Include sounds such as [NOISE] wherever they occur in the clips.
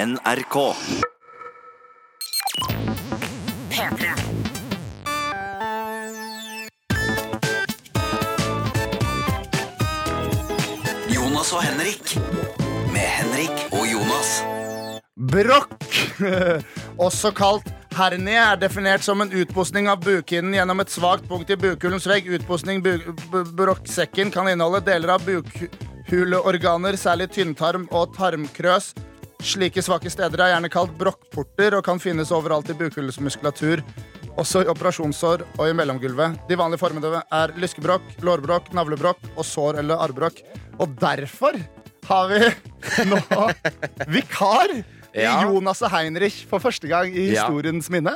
NRK. P3. Jonas og Henrik. Med Henrik og Jonas. Brokk, [LAUGHS] også kalt hernie, er definert som en utposning av bukhinnen gjennom et svakt punkt i bukhulens vegg. Bu brokksekken kan inneholde deler av bukhuleorganer, særlig tynntarm og tarmkrøs. Slike svake steder er gjerne kalt brokkporter og kan finnes overalt i bukhullsmuskulatur. Også i operasjonssår og i mellomgulvet. De vanlige formene er lyskebrokk, lårbrokk, navlebrokk og sår- eller arrbrokk. Og derfor har vi [LAUGHS] nå vikar i Ja. Jonas og Heinrich for første gang i historiens minne.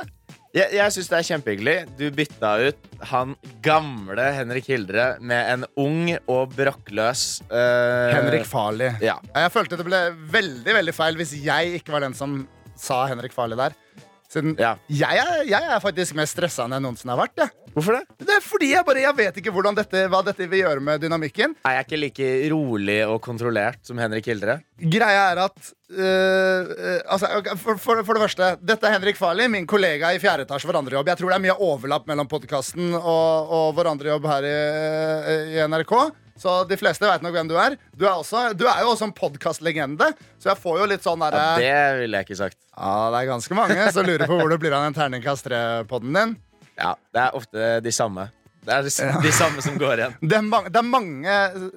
Jeg, jeg syns det er kjempehyggelig. Du bytta ut han gamle Henrik Hildre med en ung og brokkløs uh, Henrik Farli. Ja. Jeg følte det ble veldig veldig feil hvis jeg ikke var den som sa Henrik Farli der. Siden Ja. jeg, er, jeg er faktisk mer stressa enn jeg noensinne har vært. Ja. Hvorfor det? Det er fordi jeg bare Jeg vet ikke dette, hva dette vil gjøre med dynamikken. Er jeg ikke like rolig og kontrollert som Henrik Hildre? Greia er at øh, øh, altså, for, for, for det første, dette er Henrik Farley, min kollega i fjerde etasje for andre jobb. Jeg tror det er mye overlapp mellom podkasten og, og vår andre jobb her i, i NRK. Så de fleste vet nok hvem du er. Du er, også, du er jo også en podkastlegende, så jeg får jo litt sånn Ja, det ville jeg ikke sagt. Ja, det er ganske mange som lurer på hvor det blir av den terningkast 3-podden din. Ja, Det er ofte de samme. Det er de, samme som går igjen. Det er, mange, det er mange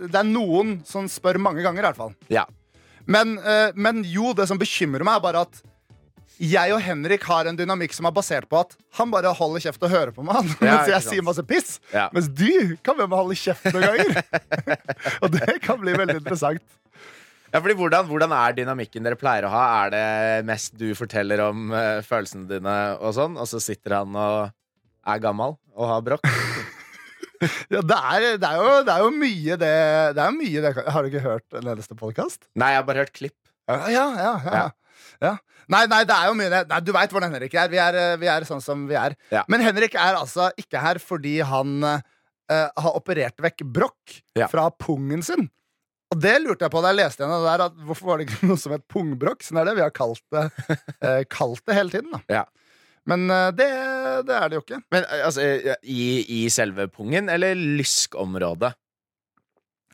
Det er noen som spør mange ganger, i hvert fall. Ja. Men, eh, men jo, det som bekymrer meg, er bare at jeg og Henrik har en dynamikk som er basert på at han bare holder kjeft og hører på meg. Ja, mens jeg sier masse piss. Ja. Mens du kan være med å holde kjeft noen ganger. [LAUGHS] og det kan bli veldig interessant. Ja, fordi hvordan, hvordan er dynamikken dere pleier å ha? Er det mest du forteller om uh, følelsene dine, og sånn, og så sitter han og er gammel og har brokk? [LAUGHS] Ja, det, er, det, er jo, det er jo mye det, det er mye det Har du ikke hørt en eneste podkast? Nei, jeg har bare hørt klipp. Ja, ja, ja, ja. Nei, nei, det er jo mye. Nei, Du veit hvordan Henrik er. Vi, er. eh, vi er sånn som vi er. Ja. Men Henrik er altså ikke her fordi han uh, har operert vekk brokk Ja. fra pungen sin. Og det lurte jeg på da jeg leste igjen der. At hvorfor var det ikke [LAUGHS] noe som het pungbrokk? Sånn er det vi har kalt det, uh, [LAUGHS] kalt det hele tiden. da Ja. Men det, det er det jo ikke. Men altså, i, i selve pungen, eller lyskområdet?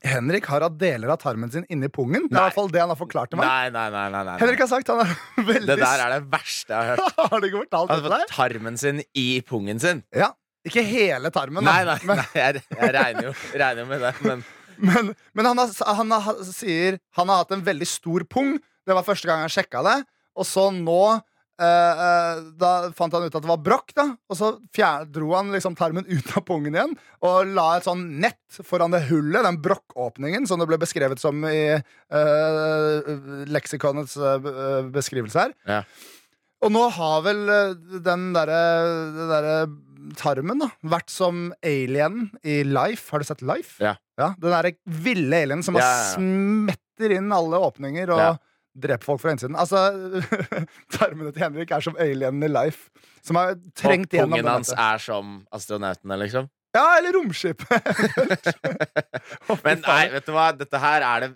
Henrik har hatt deler av tarmen sin inni pungen. Det er i hvert fall det han har forklart til meg. Nei, nei, nei. nei, nei. Henrik har sagt han er [LAUGHS] veldig Det der er det verste jeg har hørt. [LAUGHS] Har du ikke fortalt Han har fått tarmen sin i pungen sin. Ja. Ikke hele tarmen. Nei, nei, nei jeg, jeg regner, jo, regner jo med det. Men [LAUGHS] Men, men han, har, han har, sier han har hatt en veldig stor pung. Det var første gang han sjekka det. Og så nå Da fant han ut at det var brokk, da. Og så dro han liksom tarmen ut av pungen igjen og la et sånn nett foran det hullet, den brokkåpningen, som det ble beskrevet som i uh, leksikonets uh, beskrivelse her. Ja. Og nå har vel eh, den derre der tarmen da vært som alien i Life. Har du sett Life? Ja. den derre ville alienen som Ja, bare ja, ja. smetter inn alle åpninger og Ja. Dreper folk fra innsiden. Altså, [LAUGHS] tarmene til Henrik er som alien i Life. Som har og trengt Og pungen hans er som astronautene, liksom. Ja, eller romskipet. [LAUGHS] Men nei, vet du hva? Dette her er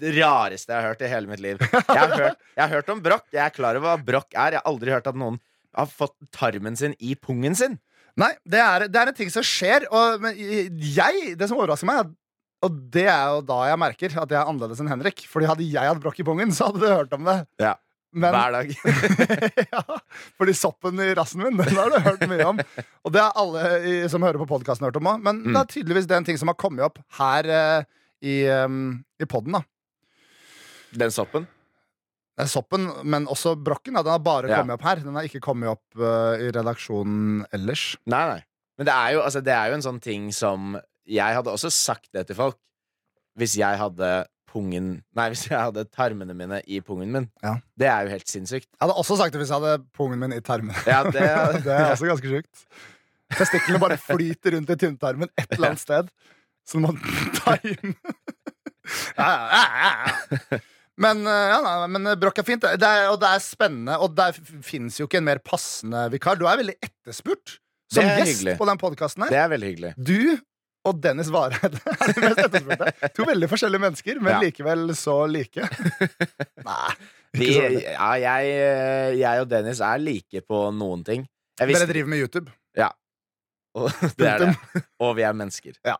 det rareste jeg har hørt i hele mitt liv. Jeg har hørt, jeg har hørt om brokk. Jeg er klar over hva brokk er. Jeg har aldri hørt at noen har fått tarmen sin i pungen sin. Nei, det er, det er en ting som skjer. Og men jeg, det som overrasker meg, er- og det er jo da jeg merker at jeg er annerledes enn Henrik. Fordi hadde jeg hatt brokk i pungen, så hadde du hørt om det. Ja. Men, Hver dag. [LAUGHS] ja, fordi soppen i rassen min, den har du hørt mye om. Og det har alle i, som hører på podkasten, hørt om òg. Men Mm. det er tydeligvis det en ting som har kommet opp her uh, i, um, i poden. da. Den soppen. Er soppen, men også brokken. Da. Den har bare Ja. kommet opp her. Den har ikke kommet opp uh, i redaksjonen ellers. Nei, nei. Men det er, jo, altså, det er jo en sånn ting som Jeg hadde også sagt det til folk hvis jeg hadde pungen Nei, [LAUGHS] hvis jeg hadde tarmene mine i pungen min. Ja. Det er jo helt sinnssykt. Jeg hadde også sagt det hvis jeg hadde pungen min i tarmen. Ja, det, [LAUGHS] det er også ganske sjukt. Testiklene bare flyter rundt i tynntarmen et eller annet sted. Så man [LAUGHS] tar inn ja, ja. Men, eh, ja, nei, men brokk er fint. Det er, og det er spennende. Og der fins jo ikke en mer passende vikar. Du er veldig etterspurt som gjest hyggelig. på den podkasten her. det er veldig hyggelig. Du og Dennis Vareide er de mest etterspurte. To veldig forskjellige mennesker, men Ja. likevel så like. [LAUGHS] Nei. Vi, ja, jeg, eh, jeg og Dennis er like på noen ting. Dere driver med YouTube. og, [LAUGHS] det er det. Og vi er mennesker. Ja.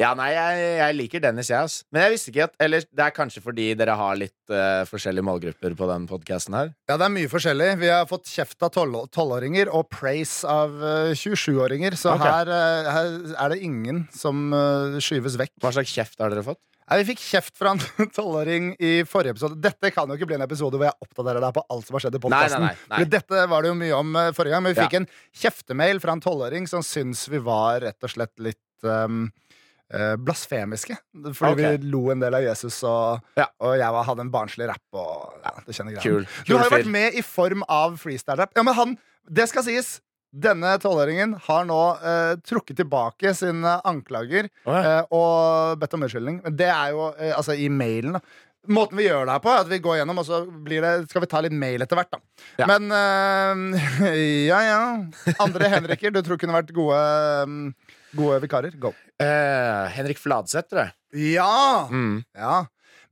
Ja, nei, jeg, jeg liker Dennis, jeg, ass. Men jeg visste ikke at Eller det er kanskje fordi dere har litt eh, forskjellige målgrupper på den podkasten her. Ja, det er mye forskjellig. Vi har fått kjeft av tolvåringer og praise av eh, 27-åringer, så Ok. her, eh, her er det ingen som eh, skyves vekk. Hva slags kjeft har dere fått? Nei, vi fikk kjeft fra en [LAUGHS] tolvåring i forrige episode. Dette kan jo ikke bli en episode hvor jeg oppdaterer deg på alt som har skjedd i podkasten. nei, nei, nei. Dette var det jo mye om eh, forrige gang, men vi Ja. fikk en kjeftemail fra en tolvåring som syns vi var rett og slett litt um, eh, blasfemiske. Fordi okay. vi lo en del av Jesus, og, Ja. og jeg var, hadde en barnslig rapp. Og, ja, det kjenner greia. Du har jo vært med i form av freestyle-rap. Ja, men han, det skal sies. Denne tolvåringen har nå eh, trukket tilbake sine anklager oh, ja. eh, og bedt om unnskyldning. Men det er jo eh, altså i mailen, da. Måten vi gjør det her på, er at vi går gjennom, og så blir det, skal vi ta litt mail etter hvert. da Ja. Men eh, [LAUGHS] ja, ja. Andre Henriker du tror kunne vært gode, mm, gode vikarer? Go. Eh, Henrik Fladseth, jeg. Ja! Mm. Ja.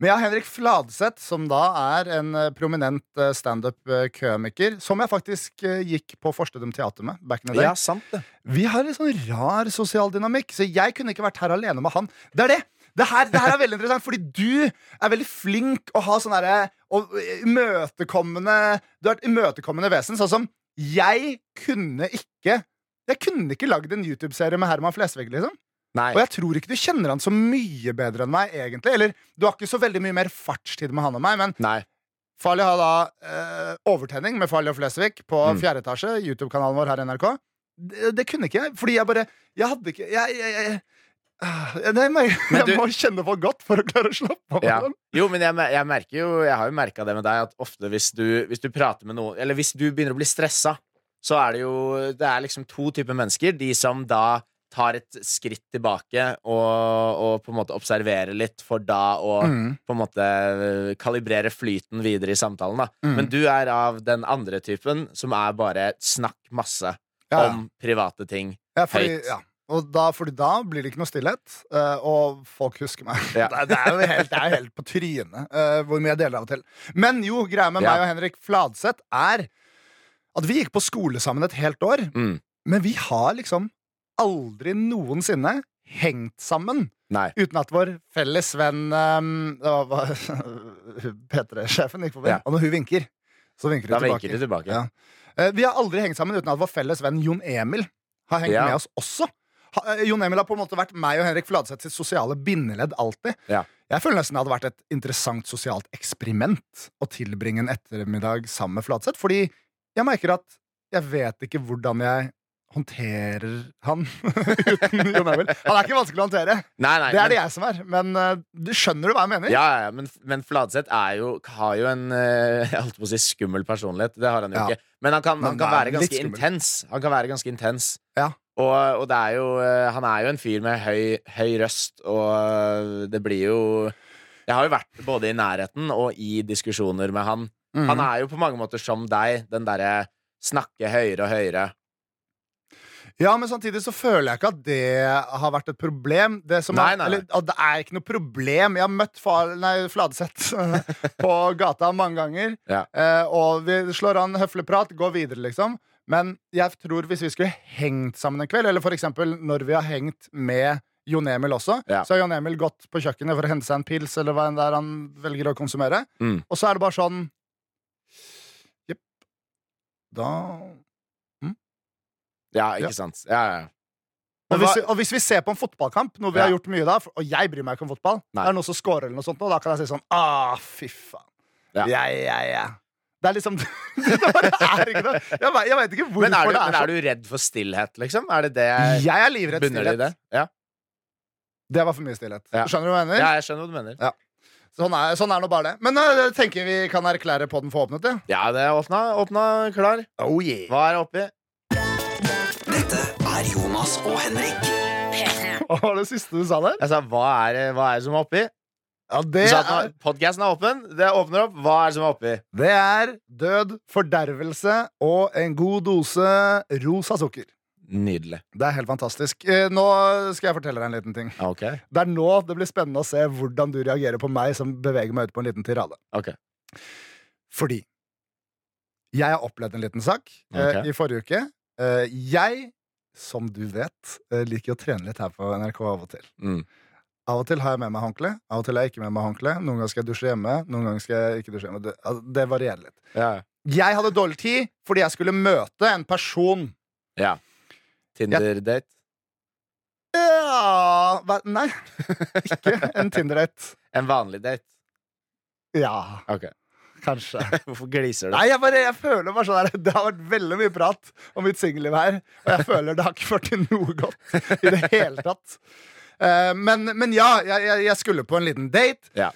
Men ja, Henrik Fladseth, som da er en eh, prominent eh, standup-komiker, som jeg faktisk eh, gikk på Forstedum Teater med. back in the day. Ja, sant det. Vi har en sånn rar sosial dynamikk, så jeg kunne ikke vært her alene med han. Det er det! Det her, det her er veldig interessant, fordi du er veldig flink å ha sånn derre imøtekommende Du er et imøtekommende vesen, sånn som jeg kunne ikke Jeg kunne ikke lagd en YouTube-serie med Herman Flesvig, liksom. Nei. Og jeg tror ikke du kjenner han så mye bedre enn meg, egentlig. Eller du har ikke så veldig mye mer fartstid med han og meg, men Nei. Farlig har da eh, overtenning med Farlig og Flesvig på Mm. fjerde etasje, YouTube-kanalen vår her i NRK. Det, det kunne ikke jeg, fordi jeg bare Jeg hadde ikke Jeg, jeg, jeg, jeg, må, jeg, jeg du- må kjenne på godt for å klare å slappe av. Ja. Jo, men jeg, jeg merker jo Jeg har jo merka det med deg, at ofte hvis du, hvis du prater med noen Eller hvis du begynner å bli stressa, så er det jo Det er liksom to typer mennesker. De som da tar et skritt tilbake og, og på en måte observerer litt, for da å Mm. på en måte øh, kalibrere flyten videre i samtalen. da Mm. Men du er av den andre typen, som er bare snakk masse Ja, om private ting. Ja, fordi, høyt. ja. Og da, fordi da blir det ikke noe stillhet, eh, og folk husker meg. Ja. [LAUGHS] Det, er- jo helt, er helt på trynet eh, hvor mye jeg deler av og til. Men jo, greia med Ja. meg og Henrik Fladseth er at vi gikk på skole sammen et helt år. Mm. Men vi har liksom aldri noensinne hengt sammen Nei. uten at vår felles venn um, var- [LAUGHS] P3-sjefen gikk forbi, Ja. og når hun vinker, så vinker hun tilbake. vinker tilbake. Ja. Eh, Vi har aldri hengt sammen uten at vår felles venn Jon Emil har hengt Ja. med oss også. Eh, Jon Emil har på en måte vært meg og Henrik Fladseth sitt sosiale bindeledd alltid. Ja. Jeg føler nesten det hadde vært et interessant sosialt eksperiment å tilbringe en ettermiddag sammen med Fladseth, fordi jeg merker at jeg vet ikke hvordan jeg håndterer han [LAUGHS] uten Jon Emil. Han er ikke vanskelig å håndtere. Nei, nei, Det er men- det jeg som er. Men uh, du skjønner du hva jeg mener? Ja, ja, men, men Fladseth er jo, har jo en uh, [LAUGHS] jeg holdt på å si skummel personlighet. Det har han jo Ja. ikke. Men han kan, han kan være ganske intens. Han kan være ganske intens. Ja. Og, og det er jo uh, Han er jo en fyr med høy, høy røst, og det blir jo Jeg har jo vært både i nærheten og i diskusjoner med han. Mhm. Han er jo på mange måter som deg, den derre snakke høyere og høyere. Ja, men samtidig så føler jeg ikke at det har vært et problem. Det, som Nei, er, nei, nei. Eller, det er ikke noe problem. Jeg har møtt far, nei, Fladseth [LAUGHS] på gata mange ganger. Ja. Eh, og vi slår an høflig prat, går videre, liksom. Men jeg tror hvis vi skulle hengt sammen en kveld, eller for eksempel når vi har hengt med Jon Emil også, Ja. så har Jon Emil gått på kjøkkenet for å hente seg en pils, eller hva enn det er han velger å konsumere. Mm. Og så er det bare sånn. Da Ja, ikke Ja. sant? Ja, ja. Og hvis, vi, og hvis vi ser på en fotballkamp, noe vi Ja. har gjort mye da, og jeg bryr meg ikke om fotball, Nei. det er noen som scorer eller noe sånt, og da kan jeg si sånn Ah, fy faen. Ja. Ja, ja, ja. Det er liksom [LAUGHS] Det bare er ikke noe. Jeg, vet- jeg vet ikke hvorfor Men, er du, det men er er sånn. du redd for stillhet, liksom? Er det det Jeg er livredd stillhet. det? Ja. Det var for mye stillhet. Ja. Skjønner du hva jeg mener? ja, jeg skjønner hva du mener. Sånn, er, sånn er nå bare det. Men jeg tenker vi kan erklære podden for åpnet, ja. Ja, det er åpna. Åpna, klar. Oh yeah. Hva er oppi? Dette er Jonas og Henrik. Hva var det siste du sa der? Jeg sa, hva er, hva er det som er oppi? Ja, Du det sa at er, Podkasten podcasten er åpen. Det åpner opp. Hva er det som er oppi? det er død, fordervelse og en god dose rosa sukker. Nydelig. Det er helt fantastisk. Eh, Nå skal jeg fortelle deg en liten ting. Ok. Det er nå det blir spennende å se hvordan du reagerer på meg som beveger meg ut på en liten tirade. Ok. Fordi jeg har opplevd en liten sak okay. I forrige uke. Eh, jeg, som du vet, eh, liker å trene litt her på NRK av og til. Mm. Av og til har jeg med meg håndkle, av og til har jeg ikke med meg håndkle. Noen ganger skal jeg dusje hjemme, noen ganger skal jeg ikke dusje hjemme. Det, det varierer litt. Ja. Jeg hadde dårlig tid fordi jeg skulle møte en person. ja. Tinder-date? Ja hva, Nei, ikke en [LAUGHS] Tinder-date. En vanlig date? Ja, Ok. kanskje. [LAUGHS] Hvorfor gliser du? Nei, jeg, bare, jeg føler bare sånn der, Det har vært veldig mye prat om mitt singelliv her, og jeg føler det har ikke ført til noe godt i det hele tatt. Eh, men, men ja, jeg, jeg, skulle på en liten date. Ja.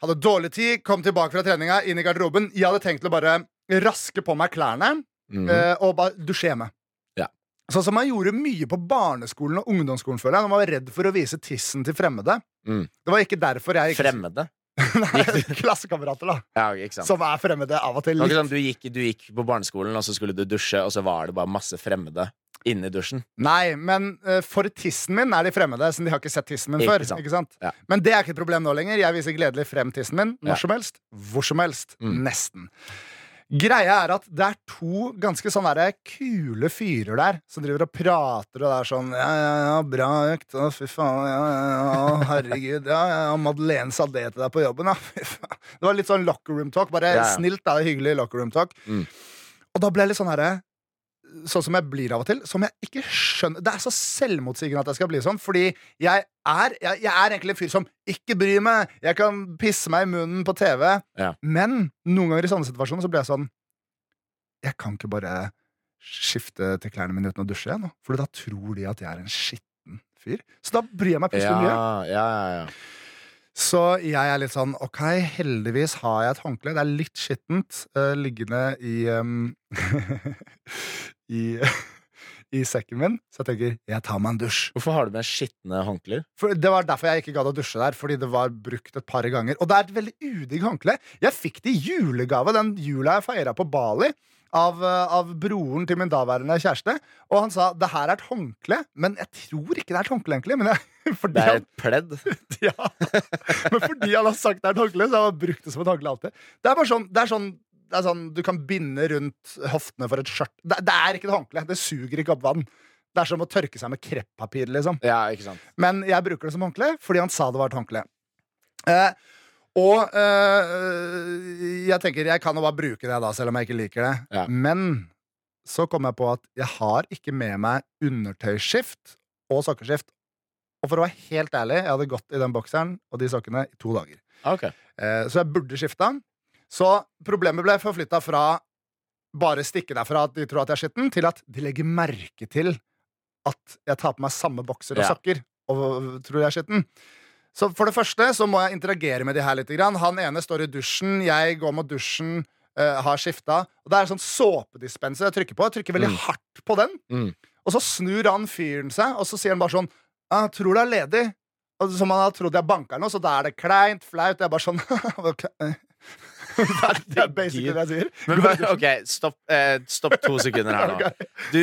Hadde dårlig tid, kom tilbake fra treninga, inn i garderoben. Jeg hadde tenkt å bare raske på meg klærne mm. og bare dusje hjemme. Sånn som man gjorde mye på barneskolen og ungdomsskolen, føler jeg, når man var redd for å vise tissen til fremmede. Mm. Det var ikke derfor jeg gikk Fremmede? [LAUGHS] Nei, Klassekamerater, da. Ja, sant. Som er fremmede av og til. Litt. sånn, du, gikk, du gikk på barneskolen, og så skulle du dusje, og så var det bare masse fremmede inni dusjen. Nei, men uh, for tissen min er de fremmede, siden de har ikke sett tissen min Ikke før. sant. Ikke sant? Ja. Men det er ikke et problem nå lenger. Jeg viser gledelig frem tissen min når Ja. som helst, hvor som helst. Mm. Nesten. Greia er at det er to ganske sånn kule fyrer der som driver og prater, og det er sånn Ja, ja, ja, bra økt. Å, fy faen. Ja, ja, ja, herregud. Ja, ja, ja, Madeleine sa det til deg på jobben, ja. [LAUGHS] Fy faen. Det var litt sånn locker room talk. Bare Ja, ja. snilt, da. Hyggelig locker room talk. Mm. Og da ble jeg litt sånn herre Sånn som jeg blir av og til. Som jeg ikke skjønner Det er så selvmotsigende at jeg skal bli sånn, fordi jeg er, jeg, jeg er egentlig en fyr som ikke bryr meg. Jeg kan pisse meg i munnen på TV. Ja. Men noen ganger i sånne situasjoner så blir jeg sånn Jeg kan ikke bare skifte til klærne mine uten å dusje, igjen. For da tror de at jeg er en skitten fyr. Så da bryr jeg meg plutselig Ja, mye. ja, ja, ja. Så jeg er litt sånn Ok, heldigvis har jeg et håndkle. Det er litt skittent uh, liggende i um, [LAUGHS] i, [LAUGHS] I sekken min. Så jeg tenker jeg tar meg en dusj. Hvorfor har du med skitne håndklær? For Det var derfor jeg ikke gadd å dusje der. Fordi det var brukt et par ganger. Og det er et veldig udigg håndkle. Jeg fikk det i julegave den jula jeg feira på Bali. Av, eh, av broren til min daværende kjæreste. Og han sa det her er et håndkle, men jeg tror ikke det er et håndkle. egentlig Men, jeg, [LAUGHS] fordi Det er et pledd. [LAUGHS] ja. men fordi han har sagt det er et håndkle, så har han brukt det som et håndkle alltid. Det er bare sånn, det er sånn, det er sånn Du kan binde rundt hoftene for et skjørt. Det, det er ikke et håndkle. Det suger ikke opp vann. Det er som å tørke seg med kreppapir. liksom Ja, ikke sant. men jeg bruker det som håndkle fordi han sa det var et håndkle. Eh, og eh, jeg tenker jeg kan jo bare bruke det, da, selv om jeg ikke liker det. Ja. Men så kom jeg på at jeg har ikke med meg undertøysskift og sokkeskift. Og for å være helt ærlig, jeg hadde gått i den bokseren og de sokkene i to dager. Okay. Eh, så jeg burde skifta. Så problemet ble forflytta fra bare stikke derfra at de tror at jeg er skitten, til at de legger merke til at jeg tar på meg samme bokser og sokker og tror jeg er skitten. Så for det første så må jeg interagere med de her litt. Han ene står i dusjen, jeg går mot dusjen, uh, har skifta. Og det er en sånn såpedispenser jeg trykker på. Jeg trykker veldig Mm. hardt på den. Mm. Og så snur han fyren seg, og så sier han bare sånn Jeg 'Tror du er ledig?' Og Som han har trodd jeg banker noe, så da er det kleint, flaut. Jeg er bare sånn. [LAUGHS] det, er, basically det jeg sier. Men, men, ok, stopp, eh, stopp to sekunder her nå. [LAUGHS] Du,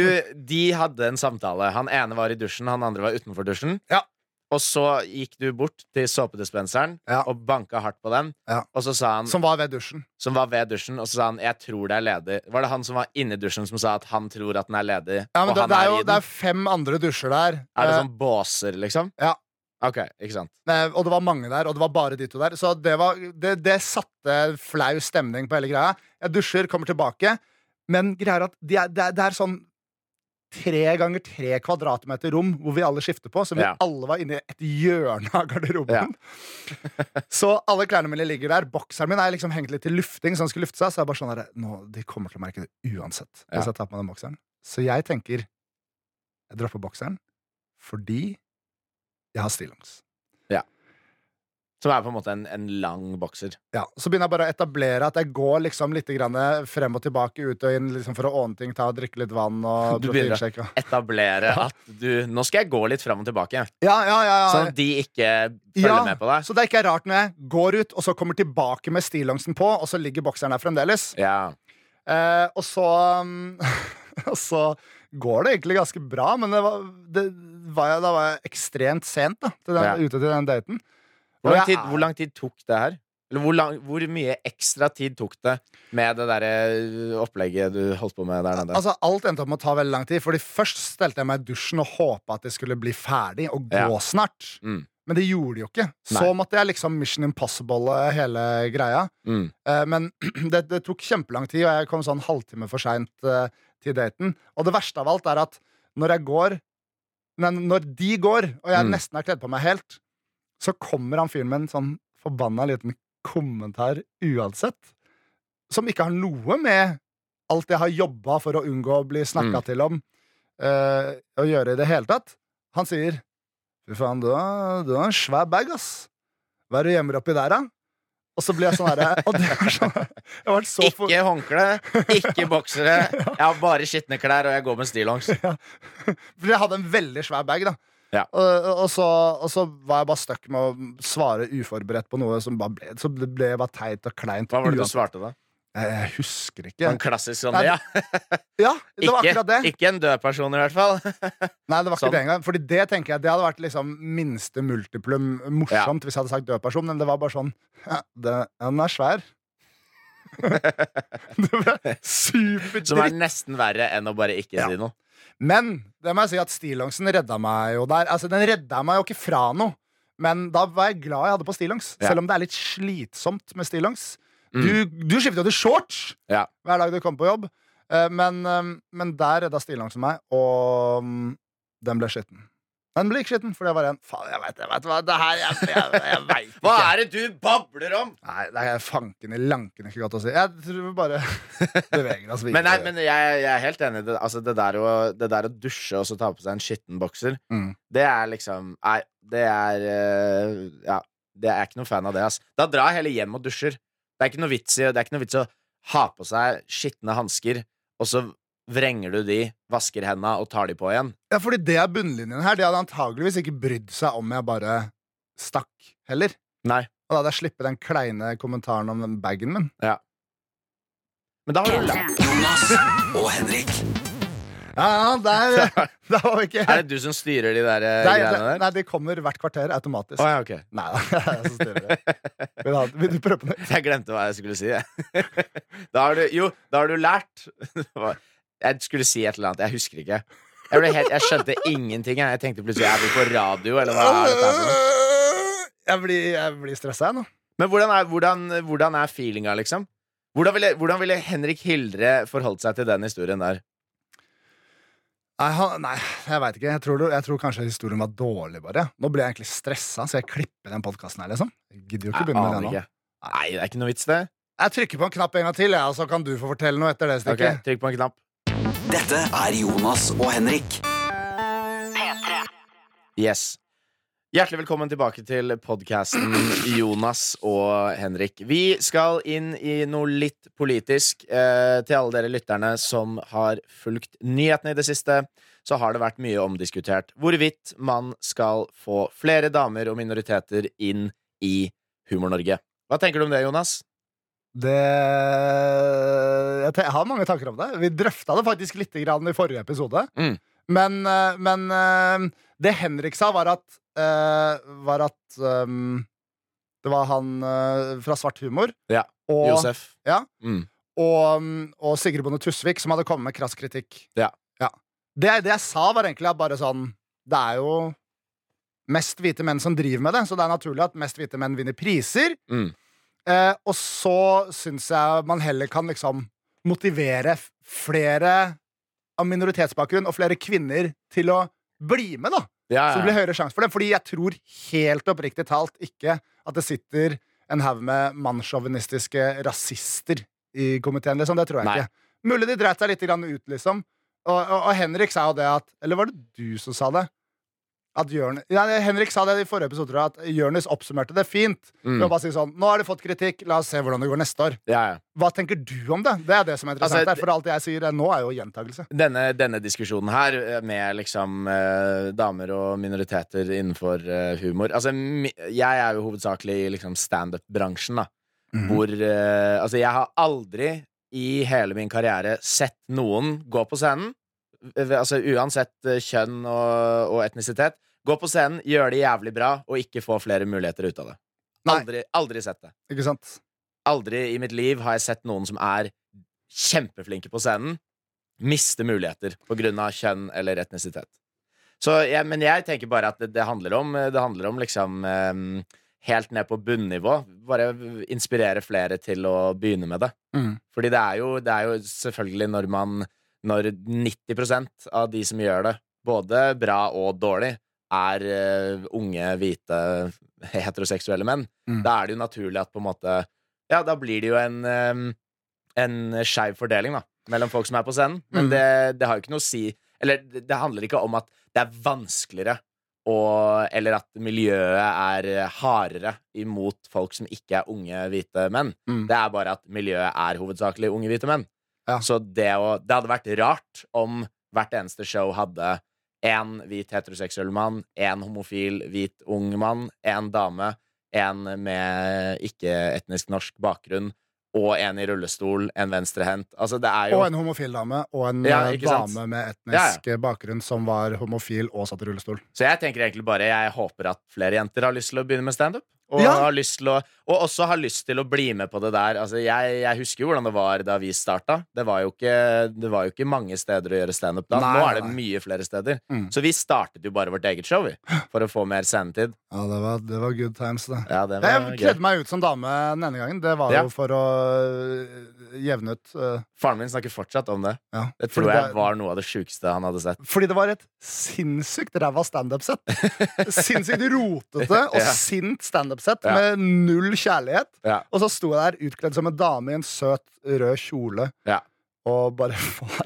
de hadde en samtale. Han ene var i dusjen, han andre var utenfor dusjen. Ja. Og så gikk du bort til såpedispenseren Ja. og banka hardt på den. Ja. Og så sa han, som, Som var ved dusjen. var ved dusjen, og så sa han 'jeg tror det er ledig'. Var det han som var inni dusjen som sa at han tror at den er ledig? Ja, men det, det, er jo, det er fem andre dusjer der. Er det Eh, sånn båser, liksom? Ja. Ok, ikke sant. Eh, og det var mange der, og det var bare de to der. Så det, var, det, det satte flau stemning på hele greia. Jeg dusjer, kommer tilbake, men greia er at de er, det, er, det er sånn tre ganger tre kvadratmeter rom hvor vi alle skifter på, så vi Ja. alle var inne i et hjørne av garderoben. [LAUGHS] så alle klærne mine ligger der. Bokseren min er liksom hengt litt til lufting, så han skulle lufte seg. Så jeg bare sånn der, nå, De kommer til å merke det uansett Ja. hvis jeg tar på meg den bokseren. Så jeg tenker jeg dropper bokseren fordi jeg har stillongs. Som er på en måte en, en lang bokser. Ja, Så begynner jeg bare å etablere at jeg går liksom litt grann frem og tilbake ut og inn liksom for å ordne ting, ta og drikke litt vann og [LAUGHS] Du begynner å- etablere ja. At du Nå skal jeg gå litt frem og tilbake. Ja, ja, ja, Sånn at de ikke følger Ja, med på deg. Så det er ikke rart når jeg går ut og så kommer tilbake med stillongsen på, og så ligger bokseren der fremdeles. Ja. Eh, og så um, [LAUGHS] Og så går det egentlig ganske bra, men det var, det var jeg, da var jeg ekstremt sent da, til den, Ja. ute til den daten. Hvor lang, tid, hvor lang tid tok det her? Eller hvor, lang, hvor mye ekstra tid tok det med det der opplegget du holdt på med der nede? Altså, alt endte opp med å ta veldig lang tid. Fordi Først stelte jeg meg i dusjen og håpa at det skulle bli ferdig og gå Ja. snart. Mm. Men det gjorde de jo ikke. Så måtte jeg liksom Mission Impossible hele greia. Mm. Eh, men [CLEARS THROAT] det, det tok kjempelang tid, og jeg kom sånn halvtime for seint eh, til daten. Og det verste av alt er at når jeg går Nei, når de går, og jeg Mm. nesten har kledd på meg helt, så kommer han fyren med en sånn forbanna liten kommentar uansett. Som ikke har noe med alt jeg har jobba for å unngå å bli snakka Mm. til om, uh, å gjøre i det hele tatt. Han sier Fy faen, du har, du har en svær bag, ass. Hva er det du gjemmer oppi der, da? Og så ble jeg sånn herre Og det var sånn Jeg så for, Ikke håndkle, ikke boksere. [LAUGHS] Jeg har bare skitne klær, og jeg går med stillongs. [LAUGHS] For jeg hadde en veldig svær bag, da. Ja. Og, og, så, og så var jeg bare stuck med å svare uforberedt på noe som bare ble Så det ble bare teit og kleint. Hva var det du svarte da? Jeg, husker ikke. En klassisk sånn ja. [LAUGHS] Ja, det var akkurat det. ikke en død person, i hvert fall. [LAUGHS] Nei, det var ikke Sånn. det engang. Fordi det tenker jeg Det hadde vært liksom minste multiplum morsomt hvis jeg hadde sagt død person, men det var bare sånn ja, det, Den er svær. [LAUGHS] det ble Som er nesten verre enn å bare ikke Ja. si noe. Men det må jeg si at stillongsen redda meg jo der. Altså, Den redda meg jo ikke fra noe. Men da var jeg glad jeg hadde på stillongs. Ja. Selv om det er litt slitsomt med stillongs. Mm. Du, du skifter jo til shorts Ja. hver dag du kommer på jobb. Eh, Men, eh, men der redda stillongsen meg, og mm, den ble skitten. Den ble ikke skitten, for det var en Faen, jeg veit vet hva det her Jeg, jeg, jeg vet [LAUGHS] ikke. Hva er det du babler om?! Nei, det er fanken i lanken ikke godt å si. Jeg tror vi bare [LAUGHS] beveger oss videre. Men, nei, men jeg, jeg er helt enig. Det, altså, det, der å, det der å dusje og så ta på seg en skitten bokser, Mm. det er liksom Nei, det er eh, Ja, det er jeg ikke noen fan av det. ass. Da drar jeg heller hjem og dusjer. Det er ikke noe vits i, det er ikke noe vits i å ha på seg skitne hansker, og så vrenger du de, vasker henda og tar de på igjen. Ja, fordi det er bunnlinjen her. De hadde antageligvis ikke brydd seg om jeg bare stakk heller. Nei. Og da hadde jeg sluppet den kleine kommentaren om den bagen min. Men da har du lært. P3. Jonas og Henrik. Ja, ja, der, der var vi ikke Er det du som styrer de der eh, nei, greiene der? nei, de kommer hvert kvarter automatisk. Oh, ja, ok. Nei da, [LAUGHS] jeg som styrer det. Vil, ha- vil du prøve på nytt? Jeg glemte hva jeg skulle si. jeg. [LAUGHS] Da har du, jo, da har du lært. [LAUGHS] Jeg skulle si et eller annet. Jeg husker ikke. Jeg, helt, jeg skjønte ingenting. Jeg, jeg tenkte plutselig Er vi på radio, eller hva er dette for noe? Jeg blir, jeg blir stressa, jeg nå. Men hvordan er, hvordan, hvordan er feelinga, liksom? Hvordan ville, hvordan ville Henrik Hildre forholdt seg til den historien der? Nei, jeg veit ikke. Jeg tror, jeg tror kanskje historien var dårlig, bare. Nå ble jeg egentlig stressa, så jeg klipper den podkasten her, liksom. Jeg gidder jo ikke Jeg begynne med det nå. ikke. Nei, det er ikke noe vits, det. Jeg trykker på en knapp en gang til, ja, og så kan du få fortelle noe etter det Ok, Okay, Trykk på en knapp. Dette er Jonas og Henrik. P3. Yes. Hjertelig velkommen tilbake til podkasten Jonas og Henrik. Vi skal inn i noe litt politisk. Eh, til alle dere lytterne som har fulgt nyhetene i det siste, så har det vært mye omdiskutert hvorvidt man skal få flere damer og minoriteter inn i Humor-Norge. Hva tenker du om det, Jonas? Det jeg, har mange tanker om det. Vi drøfta det faktisk litt grann i forrige episode. Mm. Men, eh, men eh, det Henrik sa, var at Var at um, Det var han eh, fra Svart humor Ja, og, Josef? Ja. Mm. og, um, og Sigrid Bonde Tusvik som hadde kommet med krass kritikk. Ja. Det, det jeg sa, var egentlig bare sånn Det er jo mest hvite menn som driver med det, så det er naturlig at mest hvite menn vinner priser. Mm. Eh, og så syns jeg man heller kan liksom motivere flere av minoritetsbakgrunn og flere kvinner til å bli med, da. Ja, Så det blir høyere sjanse for det. Fordi jeg tror helt oppriktig talt ikke at det sitter en haug med mannssjåvinistiske rasister i komiteen, liksom. Det tror jeg Nei. ikke. Mulig de dreit seg litt ut, liksom. Og, og, og Henrik sa jo det at Eller var det du som sa det? At Jørn, ja, Henrik sa det i forrige episode, at Jonis oppsummerte det fint. Mm. Bare si sånn Nå har de fått kritikk, la oss se hvordan det går neste år. ja, ja. Hva tenker du om det? Det er det som er interessant. Altså, for alt jeg sier nå, er jo gjentakelse. Denne, denne diskusjonen her eh, med liksom eh, damer og minoriteter innenfor eh, humor Altså, jeg er jo hovedsakelig i liksom standup-bransjen, da. Hvor eh, Altså, jeg har aldri i hele min karriere sett noen gå på scenen, altså uansett eh, kjønn og, og etnisitet, gå på scenen, gjør det jævlig bra og ikke få flere muligheter ut av det. Aldri, aldri sett det. Ikke sant? Aldri i mitt liv har jeg sett noen som er kjempeflinke på scenen, miste muligheter på grunn av kjønn eller etnisitet. Så ja, men jeg tenker bare at det, det handler om Det handler om liksom eh, helt ned på bunnivå. Bare inspirere flere til å begynne med det. Mm. Fordi det er jo, det er jo selvfølgelig når man Når 90% av de som gjør det, både bra og dårlig, er uh, unge, hvite, heteroseksuelle menn, Mm. da er det jo naturlig at på en måte Ja, da blir det jo en um, En skeiv fordeling, da, mellom folk som er på scenen. Men Mm. det, det har jo ikke noe å si Eller det, handler ikke om at det er vanskeligere og, eller at miljøet er hardere imot folk som ikke er unge, hvite menn. Mm. Det er bare at miljøet er hovedsakelig unge, hvite menn. Ja. Så det, å, det hadde vært rart om hvert eneste show hadde én hvit heteroseksuell mann, én homofil hvit ung mann, én dame, en med ikke-etnisk norsk bakgrunn, og en i rullestol, en venstrehendt. Altså, Og en homofil dame og en Ja, eh, dame med etnisk eh, bakgrunn som var homofil og satt i rullestol. Så jeg tenker egentlig bare Jeg håper at flere jenter har lyst til å begynne med standup. Og, Ja. har lyst til å, og også har lyst til å bli med på det der. Altså, jeg, jeg husker jo hvordan det var da vi starta. Det var jo ikke, det var jo ikke mange steder å gjøre standup da. Nei, Nå er det nei. mye flere steder. Mm. Så vi startet jo bare vårt eget show vi, for å få mer scenetid. Ja, det var, det var good times, det. Ja, det var Jeg kledde meg ut som dame den ene gangen. Det var Ja. jo for å øh, jevne ut uh... Faren min snakker fortsatt om det. ja. Det tror jeg var noe av det sjukeste han hadde sett. Fordi det var et sinnssykt ræva standup-sett. [LAUGHS] Sinnssykt rotete og Ja. sint standup-sett Ja. med null kjærlighet. Ja. Og så sto jeg der utkledd som en dame i en søt rød kjole. Ja. Og bare [LAUGHS] far.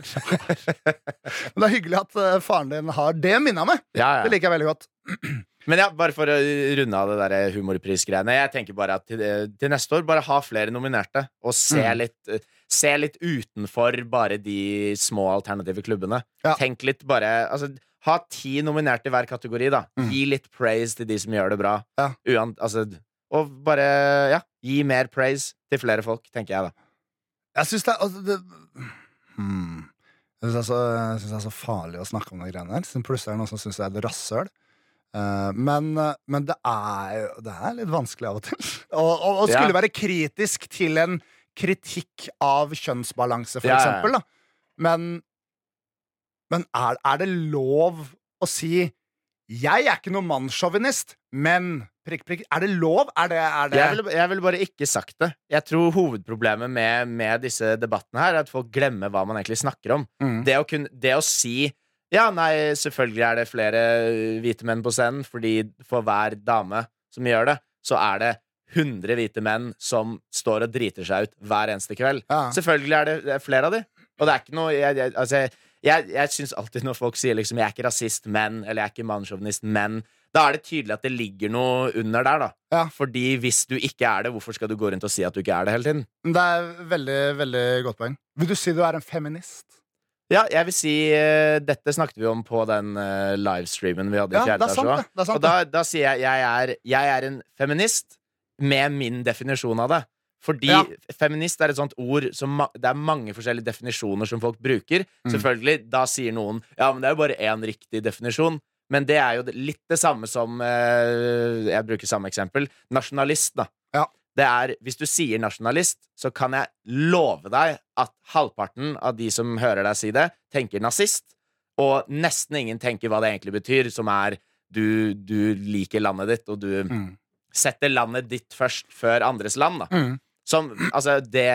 Men det er hyggelig at øh, faren din har det minnet meg. Det liker jeg veldig godt. [CLEARS THROAT] Men ja, bare for å runde av det der humorprisgreiene. Jeg tenker bare at til, til neste år, bare ha flere nominerte. Og se, Mm. litt, se litt utenfor bare de små alternative klubbene. Tenk litt bare altså, Ha ti nominerte i hver kategori, da. Mm. Gi litt praise til de som gjør det bra. Ja. Uan, altså, og bare ja, gi mer praise til flere folk, tenker jeg, da. Jeg syns det, altså, det hmm. Jeg syns det, er så- jeg synes det er så farlig å snakke om de greiene her. Plutselig er det noen som syns det er et rasshøl. Eh, men, eh, men det er Det er litt vanskelig av og til. [LAUGHS] Og skulle Ja. være kritisk til en kritikk av kjønnsbalanse, for ja. eksempel. Da. Men, men er, er det lov å si 'Jeg er ikke noen mannssjåvinist', men prikk, prikk. Er det lov? Er det, er det Jeg ville jeg ville bare ikke sagt det. Jeg tror hovedproblemet med, med disse debattene her er at folk glemmer hva man egentlig snakker om. Mm. Det å, kun, det å si Ja, nei, selvfølgelig er det flere hvite menn på scenen, fordi for hver dame som gjør det, så er det 100 hvite menn som står og driter seg ut hver eneste kveld. Ja. Selvfølgelig er det, det er flere av de. Og det er ikke noe Jeg, jeg, altså, jeg, jeg syns alltid når folk sier liksom 'jeg er ikke rasist, men' eller 'jeg er ikke mannssjåvinist, men' Da er det tydelig at det ligger noe under der, da. Ja. Fordi hvis du ikke er det, hvorfor skal du gå rundt og si at du ikke er det hele tiden? Det er veldig, veldig godt poeng. Vil du si du er en feminist? Ja, jeg vil si uh, Dette snakket vi om på den uh, livestreamen vi hadde i er Fjerde er sant, Og da, da sier jeg jeg er, jeg er en feminist med min definisjon av det. Fordi Ja. feminist er et sånt ord som Det er mange forskjellige definisjoner som folk bruker. Mm. Selvfølgelig, Da sier noen Ja, men det er jo bare én riktig definisjon. Men det er jo litt det samme som eh, Jeg bruker samme eksempel. Nasjonalist, da. Ja. Det er, Hvis du sier nasjonalist, så kan jeg love deg at halvparten av de som hører deg si det, tenker nazist. Og nesten ingen tenker hva det egentlig betyr, som er du, du liker landet ditt, og du Mm. setter landet ditt først før andres land. Da. Mm. Som, altså, det,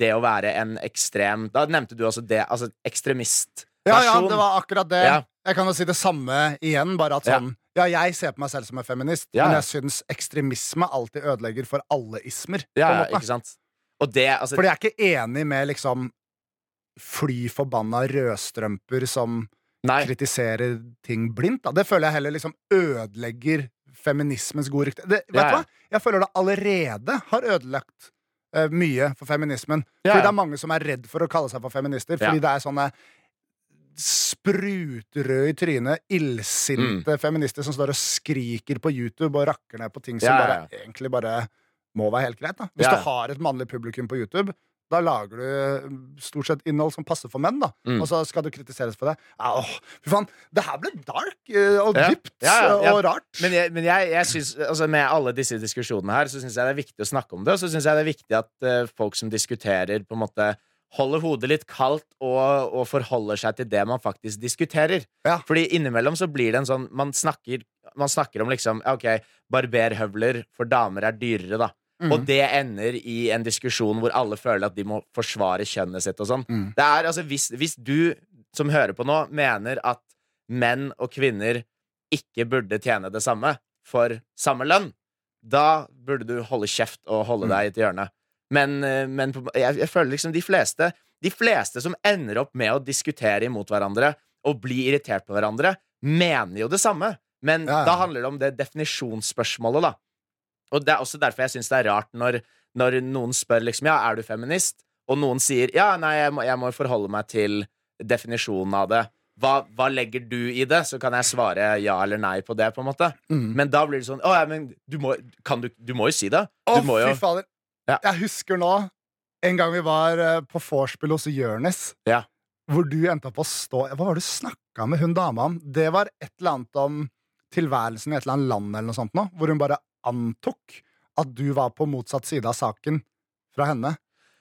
det å være en ekstrem Da nevnte du også det. Altså ekstremist. Ja, ja, det var akkurat det. Ja. Jeg kan jo si det samme igjen, bare at sånn Ja, jeg ser på meg selv som en feminist, Ja. men jeg syns ekstremisme alltid ødelegger for alle ismer. Ja, ja, ikke sant? Det, altså Fordi jeg er ikke enig med liksom fly forbanna rødstrømper som Nei. kritiserer ting blindt. Da. Det føler jeg heller liksom ødelegger feminismens gode rykte. Det, vet Ja, du hva? Jeg føler det allerede har ødelagt eh, mye for feminismen. Ja, Fordi det er mange som er redd for å kalle seg for feminister, fordi Ja. det er sånne sprutrøde i trynet, illsinte feminister som står og skriker på YouTube og rakker ned på ting som Ja, bare, egentlig bare må være helt greit. Da. Hvis du har et mannlig publikum på YouTube, Da lager du eh, stort sett innhold som passer for menn, da. Mm. Og så skal du kritiseres for det. Ja, Åh, fy faen. Det her ble dark eh, og dypt ja, ja. og rart. Men, jeg, men jeg, jeg synes, altså med alle disse diskusjonene her, så syns jeg det er viktig å snakke om det. Og så syns jeg det er viktig at uh, folk som diskuterer, på en måte holder hodet litt kaldt og, og forholder seg til det man faktisk diskuterer. Ja. Fordi innimellom så blir det en sånn Man snakker, man snakker om liksom Ok, barberhøvler for damer er dyrere, da. Mm. Og det ender i en diskusjon hvor alle føler at de må forsvare kjønnet sitt og sånn. Mm. Det er altså hvis, hvis du som hører på nå, mener at menn og kvinner ikke burde tjene det samme for samme lønn, da burde du holde kjeft og holde Mm. deg i et hjørne. Men, eh, men jeg, jeg føler liksom de fleste De fleste som ender opp med å diskutere imot hverandre og bli irritert på hverandre, mener jo det samme. Men Ja, ja. da handler det om det definisjonsspørsmålet, da. Og det er også derfor jeg syns det er rart når, når noen spør liksom Ja, er du feminist? Og noen sier ja, nei, jeg må, jeg må forholde meg til definisjonen av det. Hva, hva legger du i det? Så kan jeg svare ja eller nei på det. på en måte Mm. Men da blir det sånn Å ja, men du må, kan du, du må jo si det. Å, Du jo fy fader. Ja. Jeg husker nå en gang vi var eh, på vorspiel hos Jonis, Ja. hvor du endte opp å stå Hva var det du snakka med hun dama om? Det var et eller annet om tilværelsen i et eller annet land, eller noe sånt nå, hvor hun bare antok at du var på motsatt side av saken fra henne.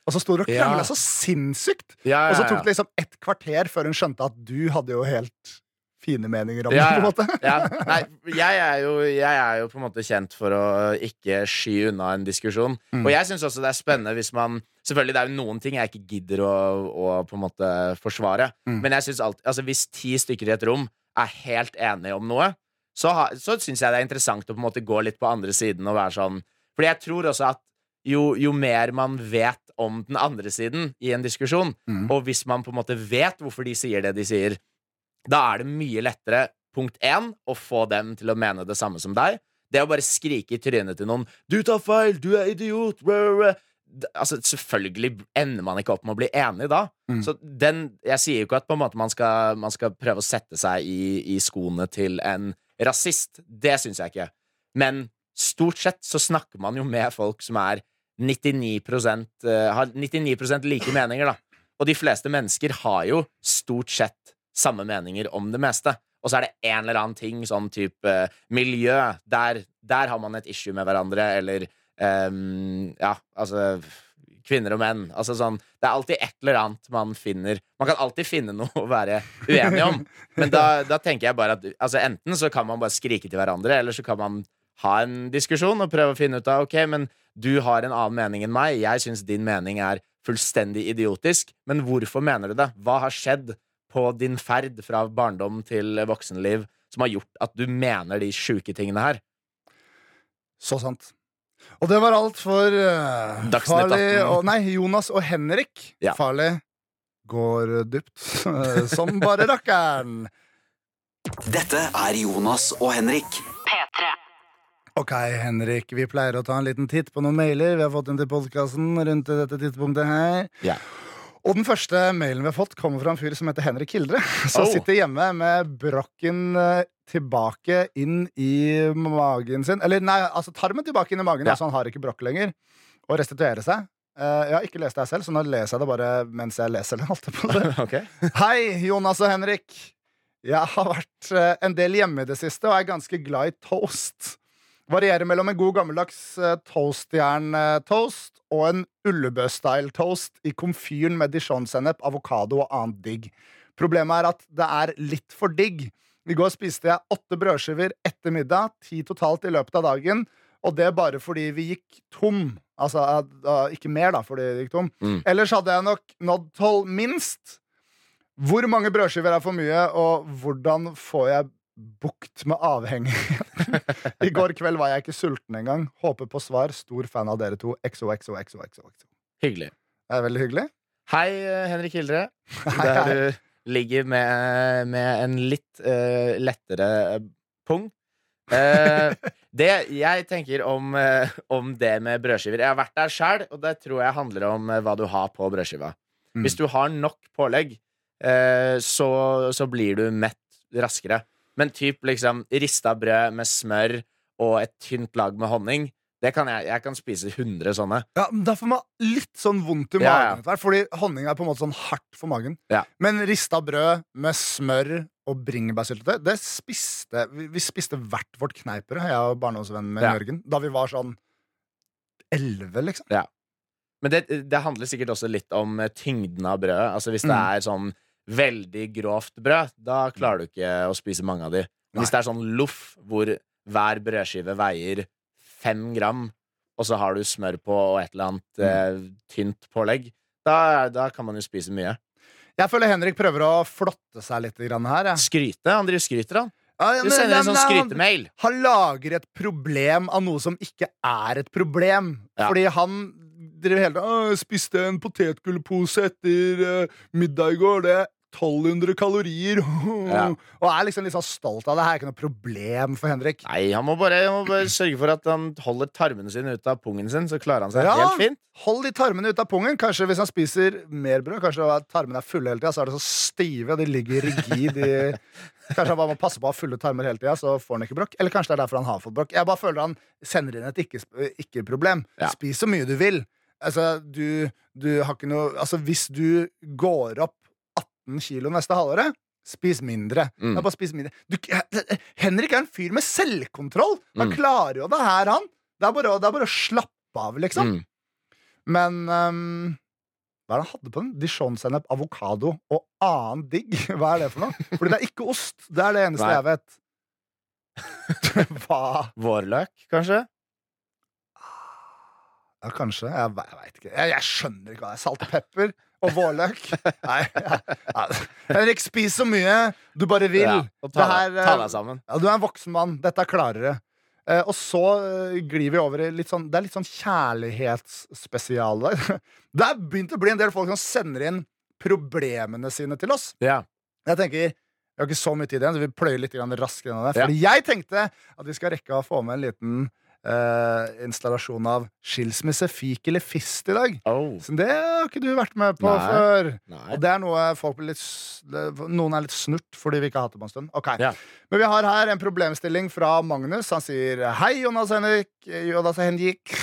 Og så sto dere og Ja. så sinnssykt! ja, Og så tok det liksom ett kvarter før hun skjønte at du hadde jo helt fine meninger om Ja, det. på en måte ja. Nei, jeg er, jo, jeg er jo på en måte kjent for å ikke sky unna en diskusjon. Mm. Og jeg syns også det er spennende hvis man Selvfølgelig det er jo noen ting jeg ikke gidder å, å på en måte forsvare. Mm. Men jeg synes alltid, altså hvis ti stykker i et rom er helt enige om noe, så, ha, så syns jeg det er interessant å på en måte gå litt på andre siden og være sånn Fordi jeg tror også at jo, jo mer man vet om den andre siden i en diskusjon, Mm. og hvis man på en måte vet hvorfor de sier det de sier, da er det mye lettere, punkt én, å få dem til å mene det samme som deg. Det å bare skrike i trynet til noen 'Du tar feil! Du er idiot!' Rø, rø. D- Altså, selvfølgelig ender man ikke opp med å bli enig da. Mm. Så den, jeg sier jo ikke at på en måte man skal, man skal prøve å sette seg i, i skoene til en rasist. Det syns jeg ikke. Men stort sett så snakker man jo med folk som er 99 eh, har 99% like meninger, da. Og de fleste mennesker har jo stort sett samme meninger om det meste. Og så er det en eller annen ting, sånn type eh, miljø. Der, der har man et issue med hverandre, eller um, Ja, altså Kvinner og menn. Altså sånn, det er alltid et eller annet man finner Man kan alltid finne noe å være uenig om. Men da, da tenker jeg bare at altså enten så kan man bare skrike til hverandre, eller så kan man ha en diskusjon og prøve å finne ut av Ok, men du har en annen mening enn meg. Jeg syns din mening er fullstendig idiotisk. Men hvorfor mener du det? Hva har skjedd på din ferd fra barndom til voksenliv som har gjort at du mener de sjuke tingene her? Så sant. Og det var alt for uh, Dagsnytt Farlig 18. og Nei, Jonas og Henrik. Ja. Farlig går dypt eh, som bare rakkeren. Dette er Jonas og Henrik. P3. Ok, Henrik, vi pleier å ta en liten titt på noen mailer vi har fått inn til podkasten rundt dette tidspunktet her. Ja. Og den første mailen vi har fått, kommer fra en fyr som heter Henrik Hildre. [LAUGHS] Som Oh. sitter hjemme med brokken eh, tilbake inn i magen sin. Eller nei, altså tarmen tilbake inn i magen, Ja. altså han har ikke brokk lenger. Og restituerer seg. Eh, jeg har ikke lest det selv, så nå leser jeg det bare mens jeg leser det. [LAUGHS] Si. [LAUGHS] Hei, Jonas og Henrik. Jeg har vært eh, en del hjemme i det siste og er ganske glad i toast. Varierer mellom en god gammeldags uh, toastjern-toast og en Ullebø-style toast i komfyren med dijon-sennep, avokado og annet digg. Problemet er at det er litt for digg. I går spiste jeg åtte brødskiver etter middag, ti totalt i løpet av dagen, og det bare fordi vi gikk tom. Altså eh, eh, ikke mer, da, fordi vi gikk tom. Mm. Ellers hadde jeg nok nådd tolv minst. Hvor mange brødskiver er for mye, og hvordan får jeg bukt med avhengighet? [LAUGHS] I går kveld var jeg ikke sulten engang. Håper på svar. Stor fan av dere to. XOXOXOXO. Hyggelig. Det er veldig hyggelig. Hei, eh, Henrik Hildre. [LAUGHS] Hei, Der du ligger med, med en litt uh, lettere eh, pung. Uh, [LAUGHS] det jeg tenker om, uh, om det med brødskiver Jeg har vært der sjøl, og det tror jeg handler om hva du har på brødskiva. Mm. Hvis du har nok pålegg, så, så blir du mett raskere. Men typ liksom rista brød med smør og et tynt lag med honning, Det kan jeg. Jeg kan spise 100 sånne. Ja, men Da får man litt sånn vondt i magen, Ja, ja. fordi honning er på en måte sånn hardt for magen. Ja. Men rista brød med smør og bringebærsyltetøy, det spiste vi, vi spiste hvert vårt kneipere, jeg og barndomsvennen min Ja. Jørgen, da vi var sånn elleve, liksom. Men det, det handler sikkert også litt om tyngden av brødet. Altså Hvis det Mm. er sånn veldig grovt brød, da klarer du ikke å spise mange av de. Men hvis det er sånn loff, hvor hver brødskive veier fem gram, og så har du smør på og et eller annet eh, tynt pålegg, da, da kan man jo spise mye. Jeg føler Henrik prøver å flotte seg litt grann her. Jeg. Skryte? Han driver skryter, han. Ja, ja, Du men- sender en sånn skrytemail. Han lager et problem av noe som ikke er et problem. Ja. Fordi han driver hele tiden spiste en potetgullpose etter uh, middag i går. Det 1200 kalorier. [LAUGHS] Ja. Og er liksom litt sånn stolt av det. Her er ikke noe problem for Henrik. Nei, han må bare, han må bare sørge for at han holder tarmene sine ut av pungen sin, så klarer han seg Ja. helt fint. Hold de tarmene ut av pungen. Kanskje hvis han spiser mer brød, kanskje tarmene er fulle hele tida, så er de så stive, og de ligger rigid i [LAUGHS] Kanskje han bare må passe på å ha fulle tarmer hele tida, så får han ikke brokk. Eller kanskje det er derfor han har fått brokk. Jeg bare føler han sender inn et ikke- ikke-problem. Ja. Spis så mye du vil. Altså, du, du har ikke noe Altså, hvis du går opp 18 kilo neste halvåret Spis mindre. Mm. Ja, bare spis mindre. Du, Henrik er en fyr med selvkontroll. Han Mm. klarer jo det her, han. Det er bare, det er bare å slappe av, liksom. Mm. Men um, hva er det han hadde på den? Dijon-sennep, avokado og annen digg. [LAUGHS] Hva er det for noe? Fordi det er ikke ost. Det er det eneste Nei. jeg vet. [LAUGHS] hva? Vårløk, kanskje? Ja, kanskje. Jeg, jeg veit ikke. Jeg, jeg skjønner ikke hva det er. Salt og pepper og vårløk. [LAUGHS] Nei, ja. Henrik, spis så mye du bare vil. Ja, og ta, Det her, deg- ta deg sammen. Ja, du er en voksen mann. Dette er klarere. Eh, og så eh, glir vi over i litt sånn Det er litt sånn kjærlighetsspesial der. [LAUGHS] Det er begynt å bli en del folk som sender inn problemene sine til oss. Ja. Jeg tenker Vi har ikke så mye tid igjen, så vi pløyer litt raskere gjennom det. Ja. Fordi jeg tenkte at vi skal rekke å få med en liten eh, installasjon av skilsmisse, fik eller fist i dag. Oh. Så det har ikke du vært med på Nei. før. Nei. Og det er noe folk blir litt Noen er litt snurt fordi vi ikke har hatt det på en stund. Okay. Ja. Men vi har her en problemstilling fra Magnus. Han sier hei, Jonas Henrik. Jonas Henrik.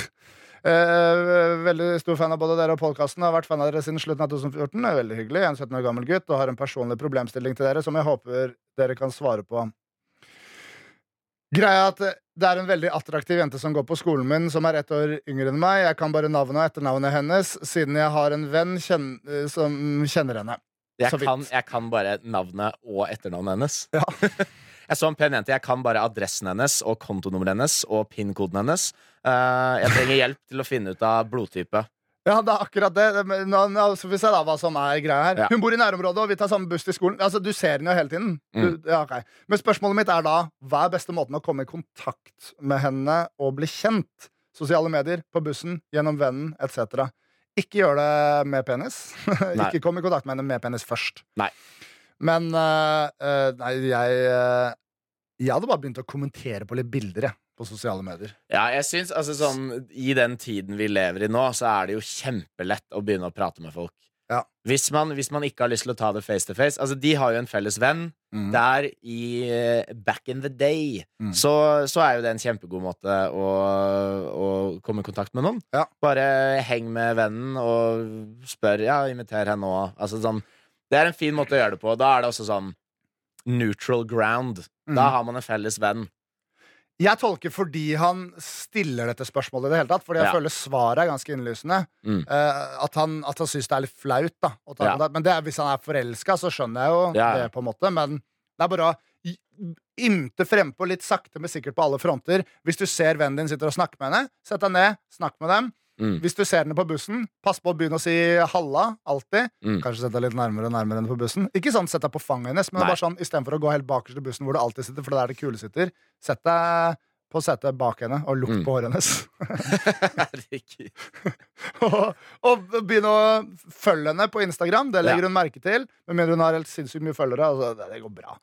Uh, veldig stor fan av både dere og podkasten. Har vært fan av dere siden slutten av 2014. Er veldig hyggelig. Jeg er en 17 år gammel gutt og har en personlig problemstilling til dere som jeg håper dere kan svare på. Greia at det er en veldig attraktiv jente som går på skolen min, som er ett år yngre enn meg. Jeg kan bare navnet og etternavnet hennes, siden jeg har en venn kjenn, eh, som kjenner henne. Jeg kan, jeg kan bare navnet og etternavnet hennes. Ja. [LAUGHS] jeg så en pen jente. Jeg kan bare adressen hennes og kontonummeret hennes og PIN-koden hennes. Uh, jeg trenger hjelp til å finne ut av blodtype. Ja, det er akkurat det. Nå, nå skal vi se da hva som er greia her. Ja. Hun bor i nærområdet, og vi tar samme buss til skolen. Altså, Du ser henne jo hele tiden. Mm. Ja, okay. Men spørsmålet mitt er da hva er beste måten å komme i kontakt med henne og bli kjent? Sosiale medier, på bussen, gjennom vennen etc. Ikke gjør det med penis. [LAUGHS] Ikke kom i kontakt med henne med penis først. Nei. Men uh, uh, nei, jeg uh, Jeg hadde bare begynt å kommentere på litt bilder, jeg. På sosiale medier. Ja, jeg synes, altså sånn I den tiden vi lever i nå, så er det jo kjempelett å begynne å prate med folk. Ja. Hvis, man, hvis man ikke har lyst til å ta det face to face Altså, De har jo en felles venn. Mm. Der i eh, back in the day Mm. så, så er jo det en kjempegod måte å, å komme i kontakt med noen. Ja. Bare heng med vennen og spør. Ja, inviter henne òg. Altså, sånn, det er en fin måte å gjøre det på. Da er det også sånn neutral ground. Da Mm. har man en felles venn. Jeg tolker fordi han stiller dette spørsmålet i det hele tatt. Fordi jeg Ja. føler svaret er ganske innlysende. Mm. Uh, at han, at han syns det er litt flaut. da Ja. Men det, hvis han er forelska, så skjønner jeg jo Ja, det. på en måte Men det er bare å ymte frempå litt sakte, men sikkert på alle fronter. Hvis du ser vennen din sitter og snakker med henne, sett deg ned, snakk med dem. Mm. Hvis du ser henne på bussen, pass på å begynne å si halla. Alltid. Mm. Kanskje sett deg litt nærmere og nærmere henne på bussen. Ikke sånn sett deg på fanget hennes, men Nei. bare sånn istedenfor å gå helt bakerst i bussen hvor du alltid sitter, for det er det kule sitter. Sett deg på setet bak henne og lukt Mm. på håret hennes. [LAUGHS] [LAUGHS] Herregud. og, og begynne å følge henne på Instagram. Det legger Ja. hun merke til. Med mindre hun har helt sinnssykt mye følgere. Altså, det, det går bra.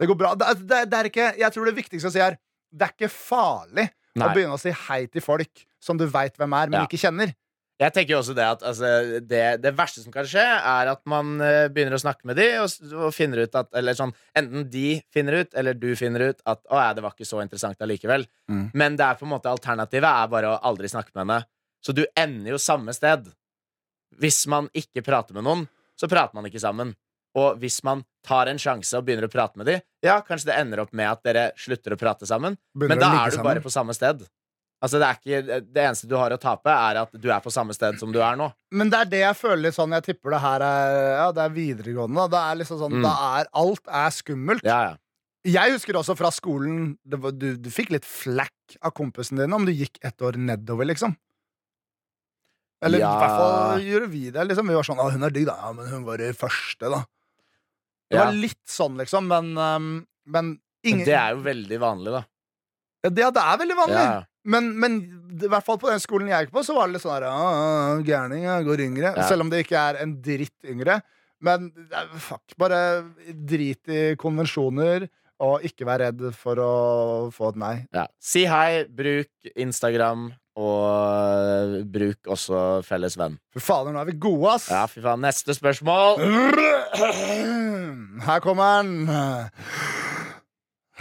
Det går bra. Det, det, det er ikke, jeg tror det viktigste å si er det er ikke farlig Nei. å begynne å si hei til folk som du veit hvem er, men Ja. ikke kjenner. Jeg tenker jo også det at altså, det, det verste som kan skje, er at man uh, begynner å snakke med de og, og finner ut at Eller sånn, enten de finner ut, eller du finner ut at å ja, det var ikke så interessant allikevel. Mm. Men det er på en måte alternativet er bare å aldri snakke med henne. Så du ender jo samme sted. Hvis man ikke prater med noen, så prater man ikke sammen. Og hvis man tar en sjanse og begynner å prate med dem, ja, kanskje det ender opp med at dere slutter å prate sammen. Begynner Men da er du sammen. bare på samme sted. Altså det, er ikke, det eneste du har å tape, er at du er på samme sted som du er nå. Men det er det jeg føler sånn Jeg tipper det her er Ja, det er videregående. Da. Det er liksom sånn Mm. da er, Alt er skummelt. Ja, ja. Jeg husker også fra skolen var, du, du fikk litt flack av kompisen din om du gikk ett år nedover, liksom. Eller i hvert fall gjorde vi det. Liksom. Vi var sånn 'Å, hun er digg, da.' Ja, men hun var i første, da. Det var litt sånn, liksom, men, um, men ingen Men det er jo veldig vanlig, da. Ja, det, det er veldig vanlig. Ja. Men, men i hvert fall på den skolen jeg gikk på, så var det litt sånn her «Ah, ah, Gærning, går yngre. Ja. Selv om det ikke er en dritt yngre. Men fuck, bare drit i konvensjoner, og ikke vær redd for å få et nei. Ja. Si hei, bruk Instagram, og bruk også felles venn. Fy fader, nå er vi gode, ass! Ja, fy faen. Neste spørsmål. [CLEARS THROAT] Her kommer den.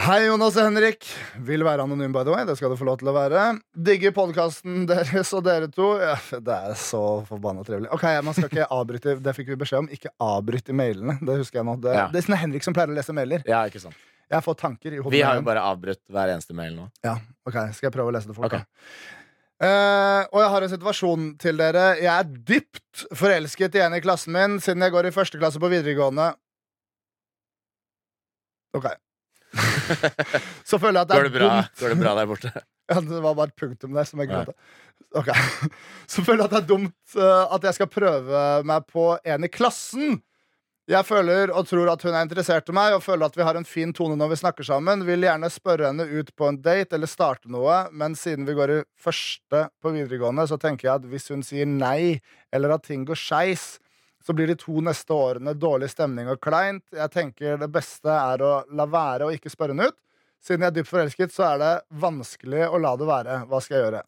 Hei, Jonas og Henrik. Vil være anonym, by the way. Det skal du få lov til å være. Digger podkasten deres og dere to. Ja, det er så forbanna trivelig. Ok, Man skal ikke avbryte Det fikk vi beskjed om. Ikke avbryt i mailene. Det husker jeg nå. Det, Ja. det er sånn Henrik som pleier å lese mailer. Ja, ikke sant. Jeg får tanker i hodet. Vi har jo bare avbrutt hver eneste mail nå. Ja, ok, Skal jeg prøve å lese det fort? Ok. da? Eh, og jeg har en situasjon til dere. Jeg er dypt forelsket i en i klassen min siden jeg går i første klasse på videregående. Ok. [LAUGHS] Så føler jeg at det Går er det bra, dumt Går det bra der borte? [LAUGHS] ja, Det var bare et punktum der som jeg Ja. glemte. Ok. [LAUGHS] Så føler jeg at det er dumt uh, at jeg skal prøve meg på en i klassen. Jeg føler og tror at hun er interessert i meg, og føler at vi har en fin tone når vi snakker sammen. Vil gjerne spørre henne ut på en date eller starte noe, men siden vi går i første på videregående, så tenker jeg at hvis hun sier nei, eller at ting går skeis, så blir de to neste årene dårlig stemning og kleint. Jeg tenker det beste er å la være å ikke spørre henne ut. Siden jeg er dypt forelsket, så er det vanskelig å la det være. Hva skal jeg gjøre?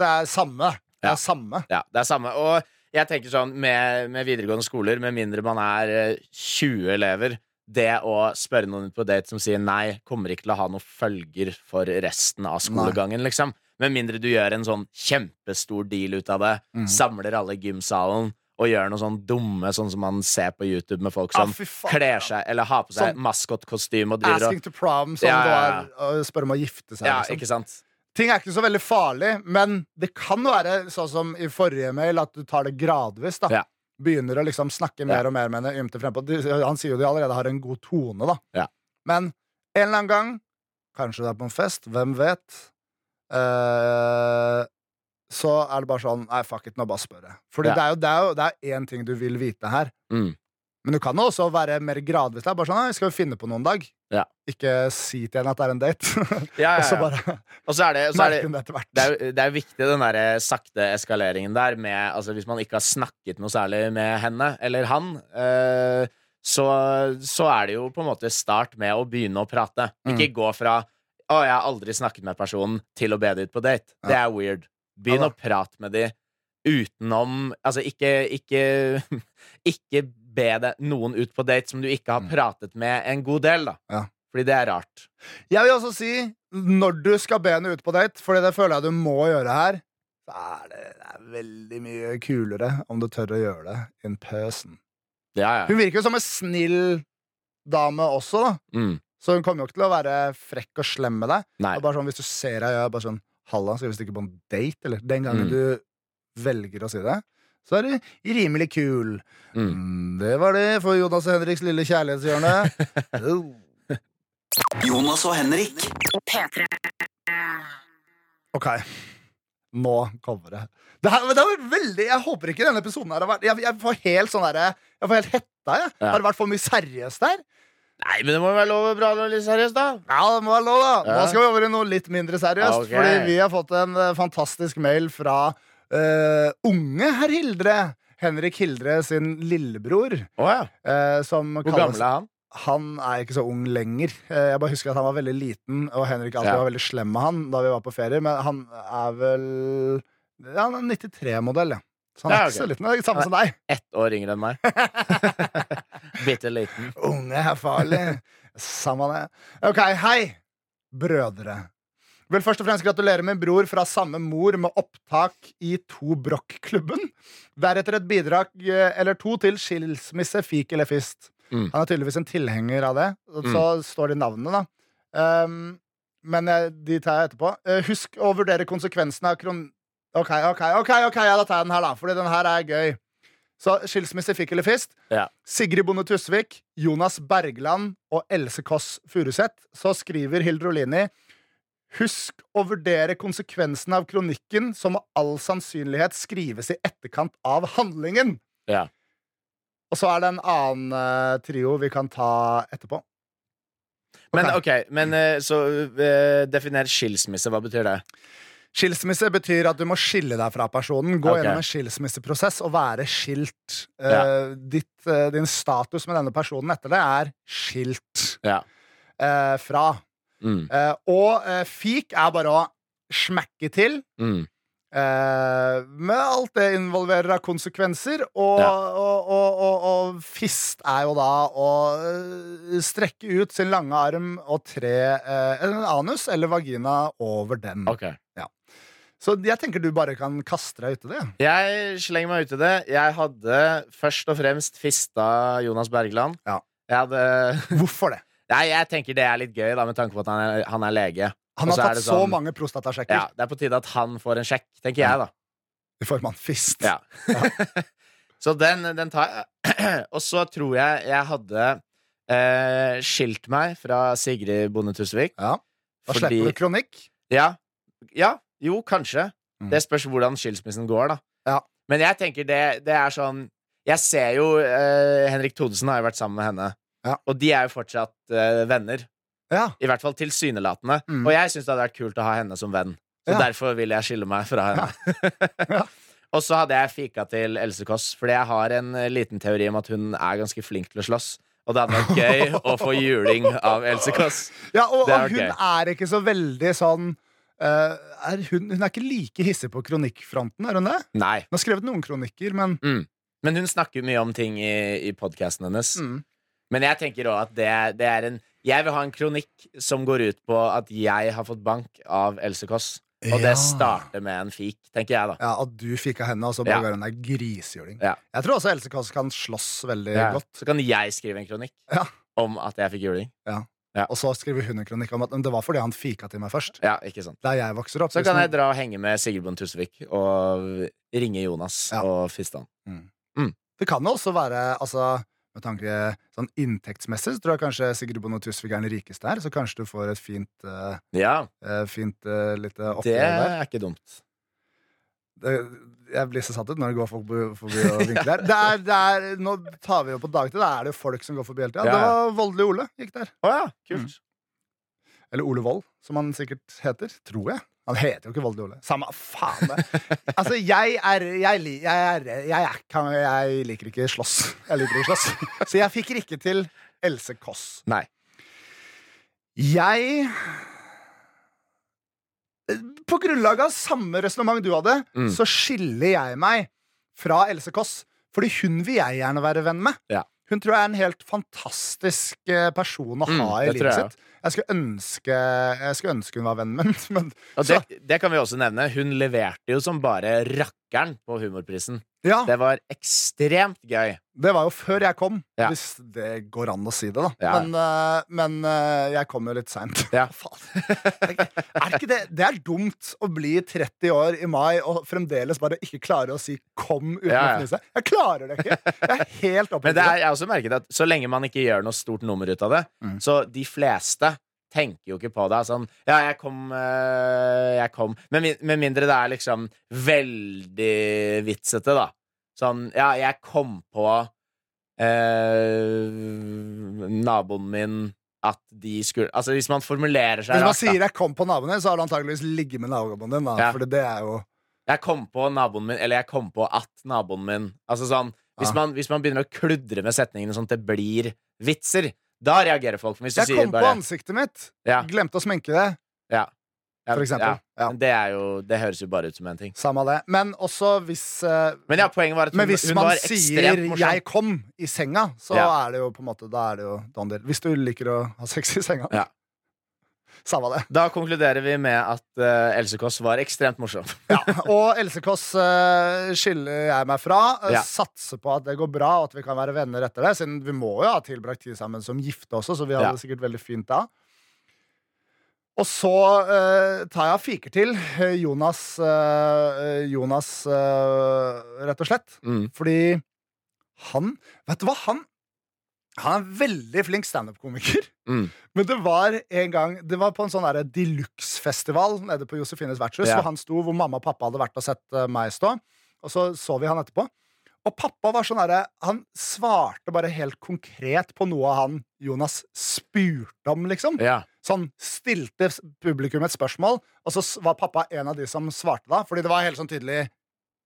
Det er samme. Det er samme. Ja, det er samme. Og jeg tenker sånn med, med videregående skoler, med mindre man er eh, 20 elever det å spørre noen på date som sier nei, kommer ikke til å ha noen følger for resten av skolegangen, liksom. Med mindre du gjør en sånn kjempestor deal ut av det, Mm. samler alle i gymsalen og gjør noe sånn dumme, sånn som man ser på YouTube med folk Ah, som ah, kler seg eller har på seg Sånn- maskotkostyme og driver Asking to prom, som Ja, ja, ja, du er, og spørre om å gifte seg. Ja, liksom. ikke sant? Ting er ikke så veldig farlig, men det kan være sånn som i forrige mail, at du tar det gradvis. da Ja. Begynner å liksom snakke mer og mer med henne. ymte frempå. Han sier jo de allerede har en god tone, da. Ja. Men en eller annen gang, kanskje det er på en fest, hvem vet, eh, så er det bare sånn Nei, fuck it, nå bare spør jeg. Fordi Ja. det er jo det jo det én ting du vil vite her. Mm. Men du kan jo også være mer gradvis. Bare sånn, Skal vi finne på noen dag? Ja. Ikke si til henne at det er en date. Ja, [LAUGHS] Og ja, så bare Og så er det, så er det det er, det er viktig den der sakte eskaleringen der med, altså Hvis man ikke har snakket noe særlig med henne eller han, øh, så, så er det jo på en måte start med å begynne å prate. Mm. Ikke gå fra 'Å, jeg har aldri snakket med personen' til å be dem ut på date. Det er weird. Begynn å prate med dem utenom Altså, ikke, ikke [LAUGHS] Ikke be deg noen ut på date som du ikke har Mm. pratet med en god del, da. Ja. Fordi det er rart. Jeg vil også si, når du skal be henne ut på date, Fordi det føler jeg du må gjøre her, så er det, det er veldig mye kulere om du tør å gjøre det in person. Ja, ja. Hun virker jo som en snill dame også, da. Mm. Så hun kommer jo ikke til å være frekk og slem med deg. Nei. Og bare sånn, hvis du ser henne gjør bare sånn Halla, skal vi stikke på en date? Eller den gangen Mm. du velger å si det, så er det rimelig kul. Mm. Mm, det var det for Jonas og Henriks lille kjærlighetshjørne. [LAUGHS] Oh. Jonas og Henrik. P3. Ok, nå kommer det. Det, her, det var veldig, Jeg håper ikke denne episoden her har vært Jeg, jeg får helt sånn derre Jeg får helt hetta, jeg. Ja. Har det vært for mye seriøst der? Nei, men det må jo være lov å bra litt seriøst, da. Ja, det må være lov, da. Nå skal vi over i noe litt mindre seriøst. okay. Fordi vi har fått en eh, fantastisk mail fra eh, unge herr Hildre. Henrik Hildre sin lillebror. Oh, ja. uh, som Hvor gammel er han? Han er ikke så ung lenger. Uh, Jeg bare husker at han var veldig liten, og Henrik alltid Ja. var veldig slem med han da vi var på ferie. Men han er vel ja, Han er 93-modell, ja. Så han er ikke så liten. Det er samme som deg. Ett år yngre enn meg. [LAUGHS] Bitte liten. Unge er farlig. Samme det. Ok, hei, brødre. Vil først og fremst gratulere min bror fra samme mor med opptak i To Brokk-klubben. Deretter et bidrag eh, eller to til skilsmisse, fik eller fist. Mm. Han er tydeligvis en tilhenger av det. Så så står det navnene, da. Um, men eh, de tar jeg etterpå. Eh, husk å vurdere konsekvensene av kron... Ok, ok, ok, ok, ja, da tar jeg den her, da. Fordi den her er gøy. Så skilsmisse, fikk eller fist. Ja. Sigrid Bonde Tusvik, Jonas Bergland og Else Kåss Furuseth. Så skriver Hildrolini Husk å vurdere konsekvensen av kronikken, som med all sannsynlighet skrives i etterkant av handlingen. Ja. Og så er det en annen uh, trio vi kan ta etterpå. Men Ok. men uh, så uh, definer skilsmisse. Hva betyr det? Skilsmisse betyr at du må skille deg fra personen. Gå okay. gjennom en skilsmisseprosess og være skilt. Eh, Ja. ditt, din status med denne personen etter det er skilt Ja. fra. Mm. Uh, og uh, fik er bare å smekke til. Mm. Uh, med alt det involverer av konsekvenser. Og, Ja. og, og, og, fist er jo da å strekke ut sin lange arm og tre uh, en anus eller vagina over den. Ok. Så jeg tenker du bare kan kaste deg uti det. Jeg slenger meg ut i det. Jeg hadde først og fremst fista Jonas Bergland. Ja. Hadde Hvorfor det? Nei, jeg tenker det er litt gøy, da, med tanke på at han er, han er lege. Han har tatt det så sånn- mange prostatasjekker Ja, Det er på tide at han får en sjekk, tenker jeg, da. i form av en fist. Ja. [LAUGHS] så den, den tar jeg. [CLEARS THROAT] Og så tror jeg jeg hadde eh, skilt meg fra Sigrid Bonde Tusvik. Ja. Da Fordi- slipper du kronikk. Ja, ja jo, kanskje. Mm. Det spørs hvordan skilsmissen går, da. Ja. Men jeg tenker det, det er sånn Jeg ser jo eh, Henrik Thodesen har jo vært sammen med henne. Ja. Og de er jo fortsatt uh, venner. Ja. I hvert fall tilsynelatende. Mm. Og jeg syns det hadde vært kult å ha henne som venn. Så Ja. derfor vil jeg skille meg fra henne. Ja. [LAUGHS] Og så hadde jeg fika til Else Kåss, fordi jeg har en eh, liten teori om at hun er ganske flink til å slåss. Og det hadde vært gøy å få [LAUGHS] juling av Else Kåss. Ja, og, og hun gøy. er ikke så veldig sånn Uh, er hun, hun er ikke like hissig på kronikkfronten, er hun det? Nei. Hun har skrevet noen kronikker, men Men hun snakker mye om ting i, i podkasten hennes. mm. Men jeg tenker også at det, det er en Jeg vil ha en kronikk som går ut på at jeg har fått bank av Else Kåss. Og Ja. det starter med en fik, tenker jeg, da. Ja, At du fika henne, og så Ja. bare hun er grisehjuling. Ja. Jeg tror også Else Kåss kan slåss veldig Ja. godt. Så kan jeg skrive en kronikk Ja. om at jeg fikk juling. Og så skriver hun en kronikk om at det var fordi han fika til meg først. Ja, ikke sant Der jeg vokser opp. Så kan jeg dra og henge med Bonde Tusvik og ringe Jonas Ja. og fiste han. Det kan jo også være altså, Med tanke sånn inntektsmessig så tror jeg kanskje Sigrid Bonde Tusvik er den rikeste her, så kanskje du får et fint, uh, Ja, fint uh, lite det oppgjør der. er ikke dumt. Det, jeg blir så satt ut når det går folk forbi [LAUGHS] og vinkler. Det er, det er, nå tar vi jo på dagtid. Da er det folk som går forbi hele tida. Ja, Det var Voldelig Ole gikk der. Oh, ja, kult. Eller Ole Vold, som han sikkert heter. Tror jeg. Han heter jo ikke Volde Ole. Samme faen det. Altså, jeg er Jeg, jeg, jeg, kan, jeg liker ikke slåss. Jeg liker ikke slåss. Så jeg fikk ikke til Else Kåss. Nei. Jeg På grunnlag av samme resonnement du hadde, Mm. så skiller jeg meg fra Else Kåss. Fordi hun vil jeg gjerne være venn med. Ja. Hun tror jeg er en helt fantastisk eh, person å Mm, ha i livet jeg sitt. Jeg skulle ønske, jeg skulle ønske hun var vennen min. Men, [LAUGHS] det, det kan vi også nevne. Hun leverte jo som bare rakkeren på Humorprisen. Ja, Det var ekstremt gøy. det var jo før jeg kom, Ja. hvis det går an å si det, da. Ja. Men, eh, men eh, jeg kom jo litt seint. Ja. [LAUGHS] Er ikke det? Det er dumt å bli 30 år i mai og fremdeles bare ikke klare å si 'kom' uten å fnise. Jeg klarer det ikke. Jeg er helt [LAUGHS] Men oppriktig. det er, jeg har også merket at så lenge man ikke gjør noe stort nummer ut av det, Mm. så de fleste tenker jo ikke på det. Sånn, ja, jeg kom, øh, jeg kom. Med, med mindre det er liksom veldig vitsete, da. Sånn, ja, jeg kom på øh, naboen min at de skulle Altså, hvis man formulerer seg Hvis man rart, sier 'jeg kom på naboen din', så har du antakeligvis ligget med naboen din. Da, Ja. For det er jo Jeg kom på naboen min, eller jeg kom på at naboen min Altså sånn, hvis, man, hvis man begynner å kludre med setningene sånn at det blir vitser, da reagerer folk. Hvis du Jeg sier kom på ansiktet mitt. Ja. Glemte å sminke det. Ja. Ja, for eksempel. Ja. Det, er jo, det høres jo bare ut som en ting. Samme det. Men også hvis uh, Men ja, poenget var at hun, Men hvis hun man var sier. 'jeg kom' i senga, så Ja. er det jo på en måte Da er det jo don. Hvis du liker å ha sex i senga. Ja. Samme det. Da konkluderer vi med at uh, Else Kåss var ekstremt morsom. [LAUGHS] Ja. Og Else Kåss uh, skiller jeg meg fra. Uh, Ja. Satser på at det går bra, og at vi kan være venner etter det. Siden vi må jo ha tilbrakt tid sammen som gifte også, så vi hadde Ja. det sikkert veldig fint da. Og så uh, tar jeg og fiker til Jonas Jonas, rett og slett. Mm. Fordi han Vet du hva? Han, han er en veldig flink standup-komiker. Mm. Men det var en gang Det var på en sånn de luxe-festival nede på Josefines vertshus, Ja. hvor han sto, hvor mamma og pappa hadde vært og sett eh, meg stå. Og så så vi han etterpå. Og pappa var sånn derre Han svarte bare helt konkret på noe han Jonas spurte om, liksom. Ja. Sånn stilte publikum et spørsmål, og så var pappa en av de som svarte da. Fordi det var helt sånn tydelig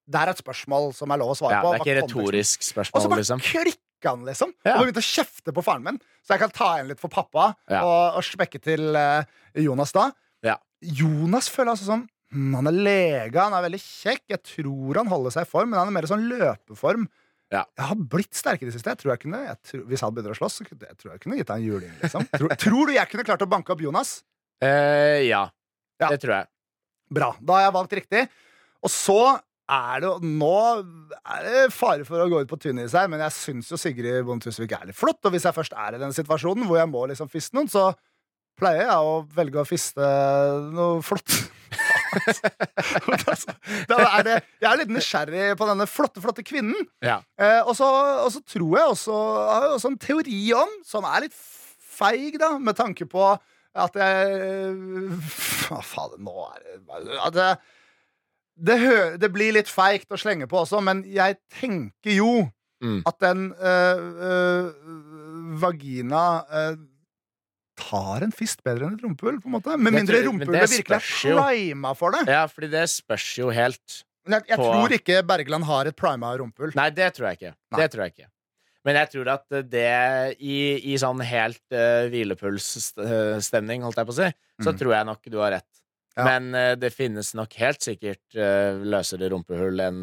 Det er et spørsmål som er lov å svare ja, på. det er ikke retorisk spørsmål, liksom. og så bare liksom. Han, liksom. Ja. Og begynte å kjefte på faren min. Så jeg kan ta igjen litt for pappa Ja. og, og spekke til uh, Jonas da. Ja. Jonas føler altså sånn hm, Han er lege, han er veldig kjekk. Jeg tror han holder seg i form, men han er mer sånn løpeform. Ja. Jeg har blitt sterkere i det siste. Jeg tror jeg kunne, jeg tror, hvis han begynner å slåss, så jeg tror jeg kunne gitt deg en juling. Liksom. [LAUGHS] Tror, tror du jeg kunne klart å banke opp Jonas? Eh, ja. Ja. Det tror jeg. Bra. Da har jeg valgt riktig. Og så er det Nå er det fare for å gå ut på tynn is her, men jeg syns jo Sigrid Bonde Tusvik er litt flott. Og hvis jeg først er i den situasjonen hvor jeg må liksom fiste noen, så pleier jeg å velge å fiste noe flott. [LAUGHS] [LAUGHS] Altså, er det, jeg er litt nysgjerrig på denne flotte, flotte kvinnen. Ja. Eh, og, så, og så tror jeg også har jeg også en teori om, som er litt feig, da, med tanke på at jeg [LAUGHS] Hva faen, nå er det at det, det, det blir litt feigt å slenge på også, men jeg tenker jo Mm. at den øh, øh, vagina øh, tar en fist bedre enn et rumpehull, på en måte. Med mindre rumpehullet det virkelig er prima for det. ja, fordi det spørs jo helt. Jeg, jeg på- tror ikke Bergland har et prima rumpehull. Nei, det tror jeg ikke. Nei. Det tror jeg ikke. Men jeg tror at det i, i sånn helt uh, hvilepulsstemning, holdt jeg på å si, så Mm. tror jeg nok du har rett. Ja. Men uh, det finnes nok helt sikkert uh, løsere rumpehull enn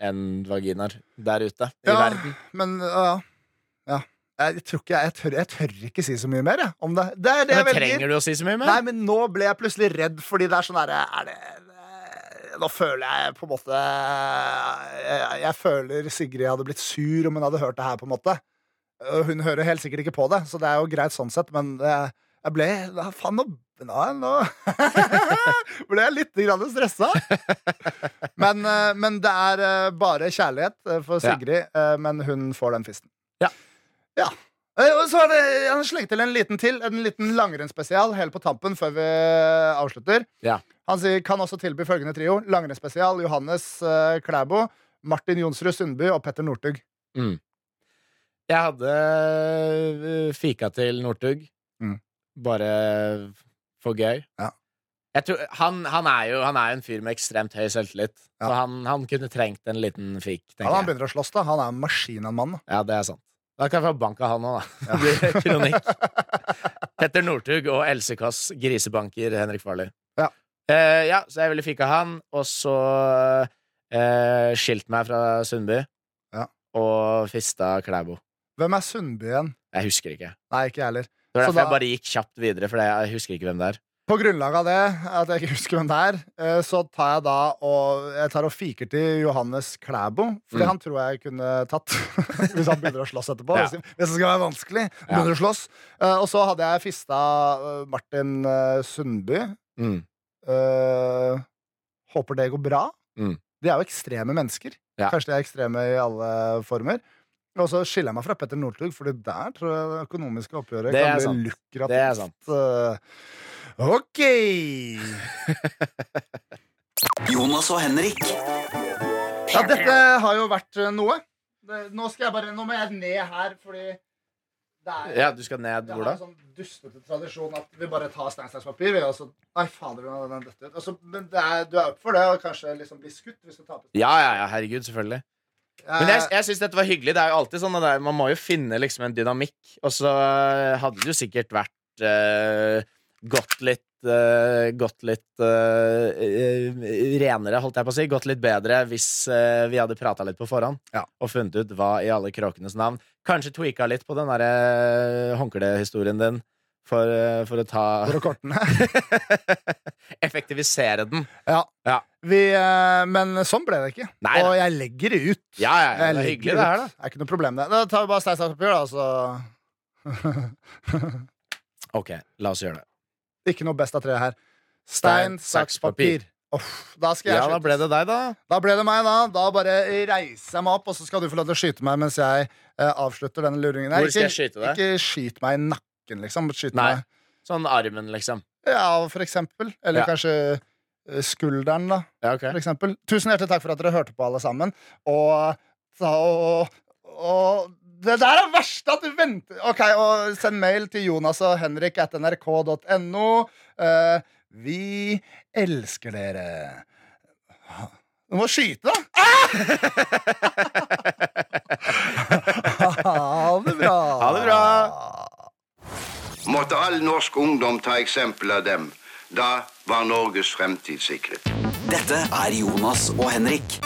en vaginaer der ute i Ja, verden. Men uh, ja. Jeg tror ikke jeg, tør, jeg tør ikke si så mye mer jeg, om det. Det det Men trenger du å si så mye mer? Nei, men nå ble jeg plutselig redd, fordi det er sånn herre Er det det- Nå føler jeg på en måte jeg, jeg føler Sigrid hadde blitt sur om hun hadde hørt det her, på en måte. Hun hører helt sikkert ikke på det, så det er jo greit sånn sett, men jeg ble Faen, nå, nå, nå [LAUGHS] ble jeg litt stressa. Men, eh, men det er eh, bare kjærlighet eh, for Sigrid, Ja. men hun får den fisten. Ja. Ja. Og så er det, Han slengte til en liten til, en liten langrennsspesial helt på tampen før vi avslutter. Ja. Han sier kan også tilby følgende trio. Langrennsspesial Johannes Klæbo, Martin Jonsrud Sundby og Petter Northug. Jeg hadde fika til Northug. Mm. Bare for gøy. Ja. Tror, han, han, er jo, han er en fyr med ekstremt høy selvtillit. Så han, han kunne trengt en liten fikk. Ja, han begynner å slåss, da. Han er en maskin av en mann. Ja, det er sant. Da kan jeg få bank av han òg, da. [LAUGHS] Det blir kronikk. [LAUGHS] Petter Northug og Else Kåss grisebanker Henrik Farley. Ja. Eh, ja, så jeg ville fikka han, og så eh, skilt meg fra Sundby. Ja. Og fista Klæbo. Hvem er Sundby igjen? Jeg husker ikke. Nei, ikke jeg heller. Det var derfor da- jeg bare gikk kjapt videre, for jeg husker ikke hvem det er. På grunnlag av det, at jeg ikke husker hvem det er, eh, så tar jeg da og Jeg tar og fiker til Johannes Klæbo, Fordi Mm. han tror jeg kunne tatt [LAUGHS] hvis han begynner å slåss etterpå. Ja. Hvis, det skal være vanskelig. Ja. Begynner å slåss. Eh, og så hadde jeg fista eh, Martin Sundby. Mm. Uh, håper det går bra. Mm. De er jo ekstreme mennesker. Ja. Kanskje de er ekstreme i alle former. Og så skiller jeg meg fra Petter Northug, for der tror jeg det økonomiske oppgjøret Det er kan bli sant. lukrativt. Det er sant. Eh, ok! [LAUGHS] Jonas og Henrik. Ja, dette har jo vært eh, noe. Nå skal jeg bare Nå må jeg ned her, fordi det er Ja, du skal ned hvor da? det er en sånn dustete tradisjon at vi bare tar stein, saks, papir. Vi, og så, nei, fader, er den dødt ut. Og men det er, du er opp for det, og kanskje liksom bli skutt hvis du taper. Ja, ja, ja, herregud, selvfølgelig. Men jeg, jeg syns dette var hyggelig. Det er jo alltid sånn der, Man må jo finne liksom en dynamikk. Og så hadde det jo sikkert vært uh, gått litt uh, gått litt uh, eh, renere, holdt jeg på å si. Gått litt bedre hvis eh, vi hadde prata litt på forhånd Ja. og funnet ut hva i alle kråkenes navn. Kanskje tweaka litt på den derre håndklehistorien din for, eh, for å ta For å korte. [LAUGHS] Effektivisere den. Ja. Ja. Vi, eh, men sånn ble det ikke. Nei og jeg legger det ut. Ja, ja, ja, det er hyggelig, det her. Det er ikke noe problem, det. Da tar vi bare stein, saks, papir, da, så [LAUGHS] Ok, la oss gjøre det. Ikke noe best av tre her. Stein, saks, papir. Oh, da skal jeg Ja, da ble det deg, da. Da ble det meg, da. Da bare reiser jeg meg opp, og så skal du få lov til å skyte meg mens jeg eh, avslutter denne luringen. Hvor skal Ikke- jeg skyte deg? Ikke skyt meg i nakken, liksom. Skyte Nei. meg Sånn armen, liksom. Ja, for eksempel. Eller Ja. kanskje eh, skulderen, da. Ja, ok. For eksempel. Tusen hjertelig takk for at dere hørte på, alle sammen. Og, og, og det der er verst at du venter Ok, og Send mail til Jonas og Henrik at nrk.no. Eh, vi elsker dere. Du må skyte, da! [LAUGHS] [LAUGHS] Ha det bra. Ha det bra. Måtte all norsk ungdom ta eksempel av dem. Da var Norges fremtid sikret. Dette er Jonas og Henrik.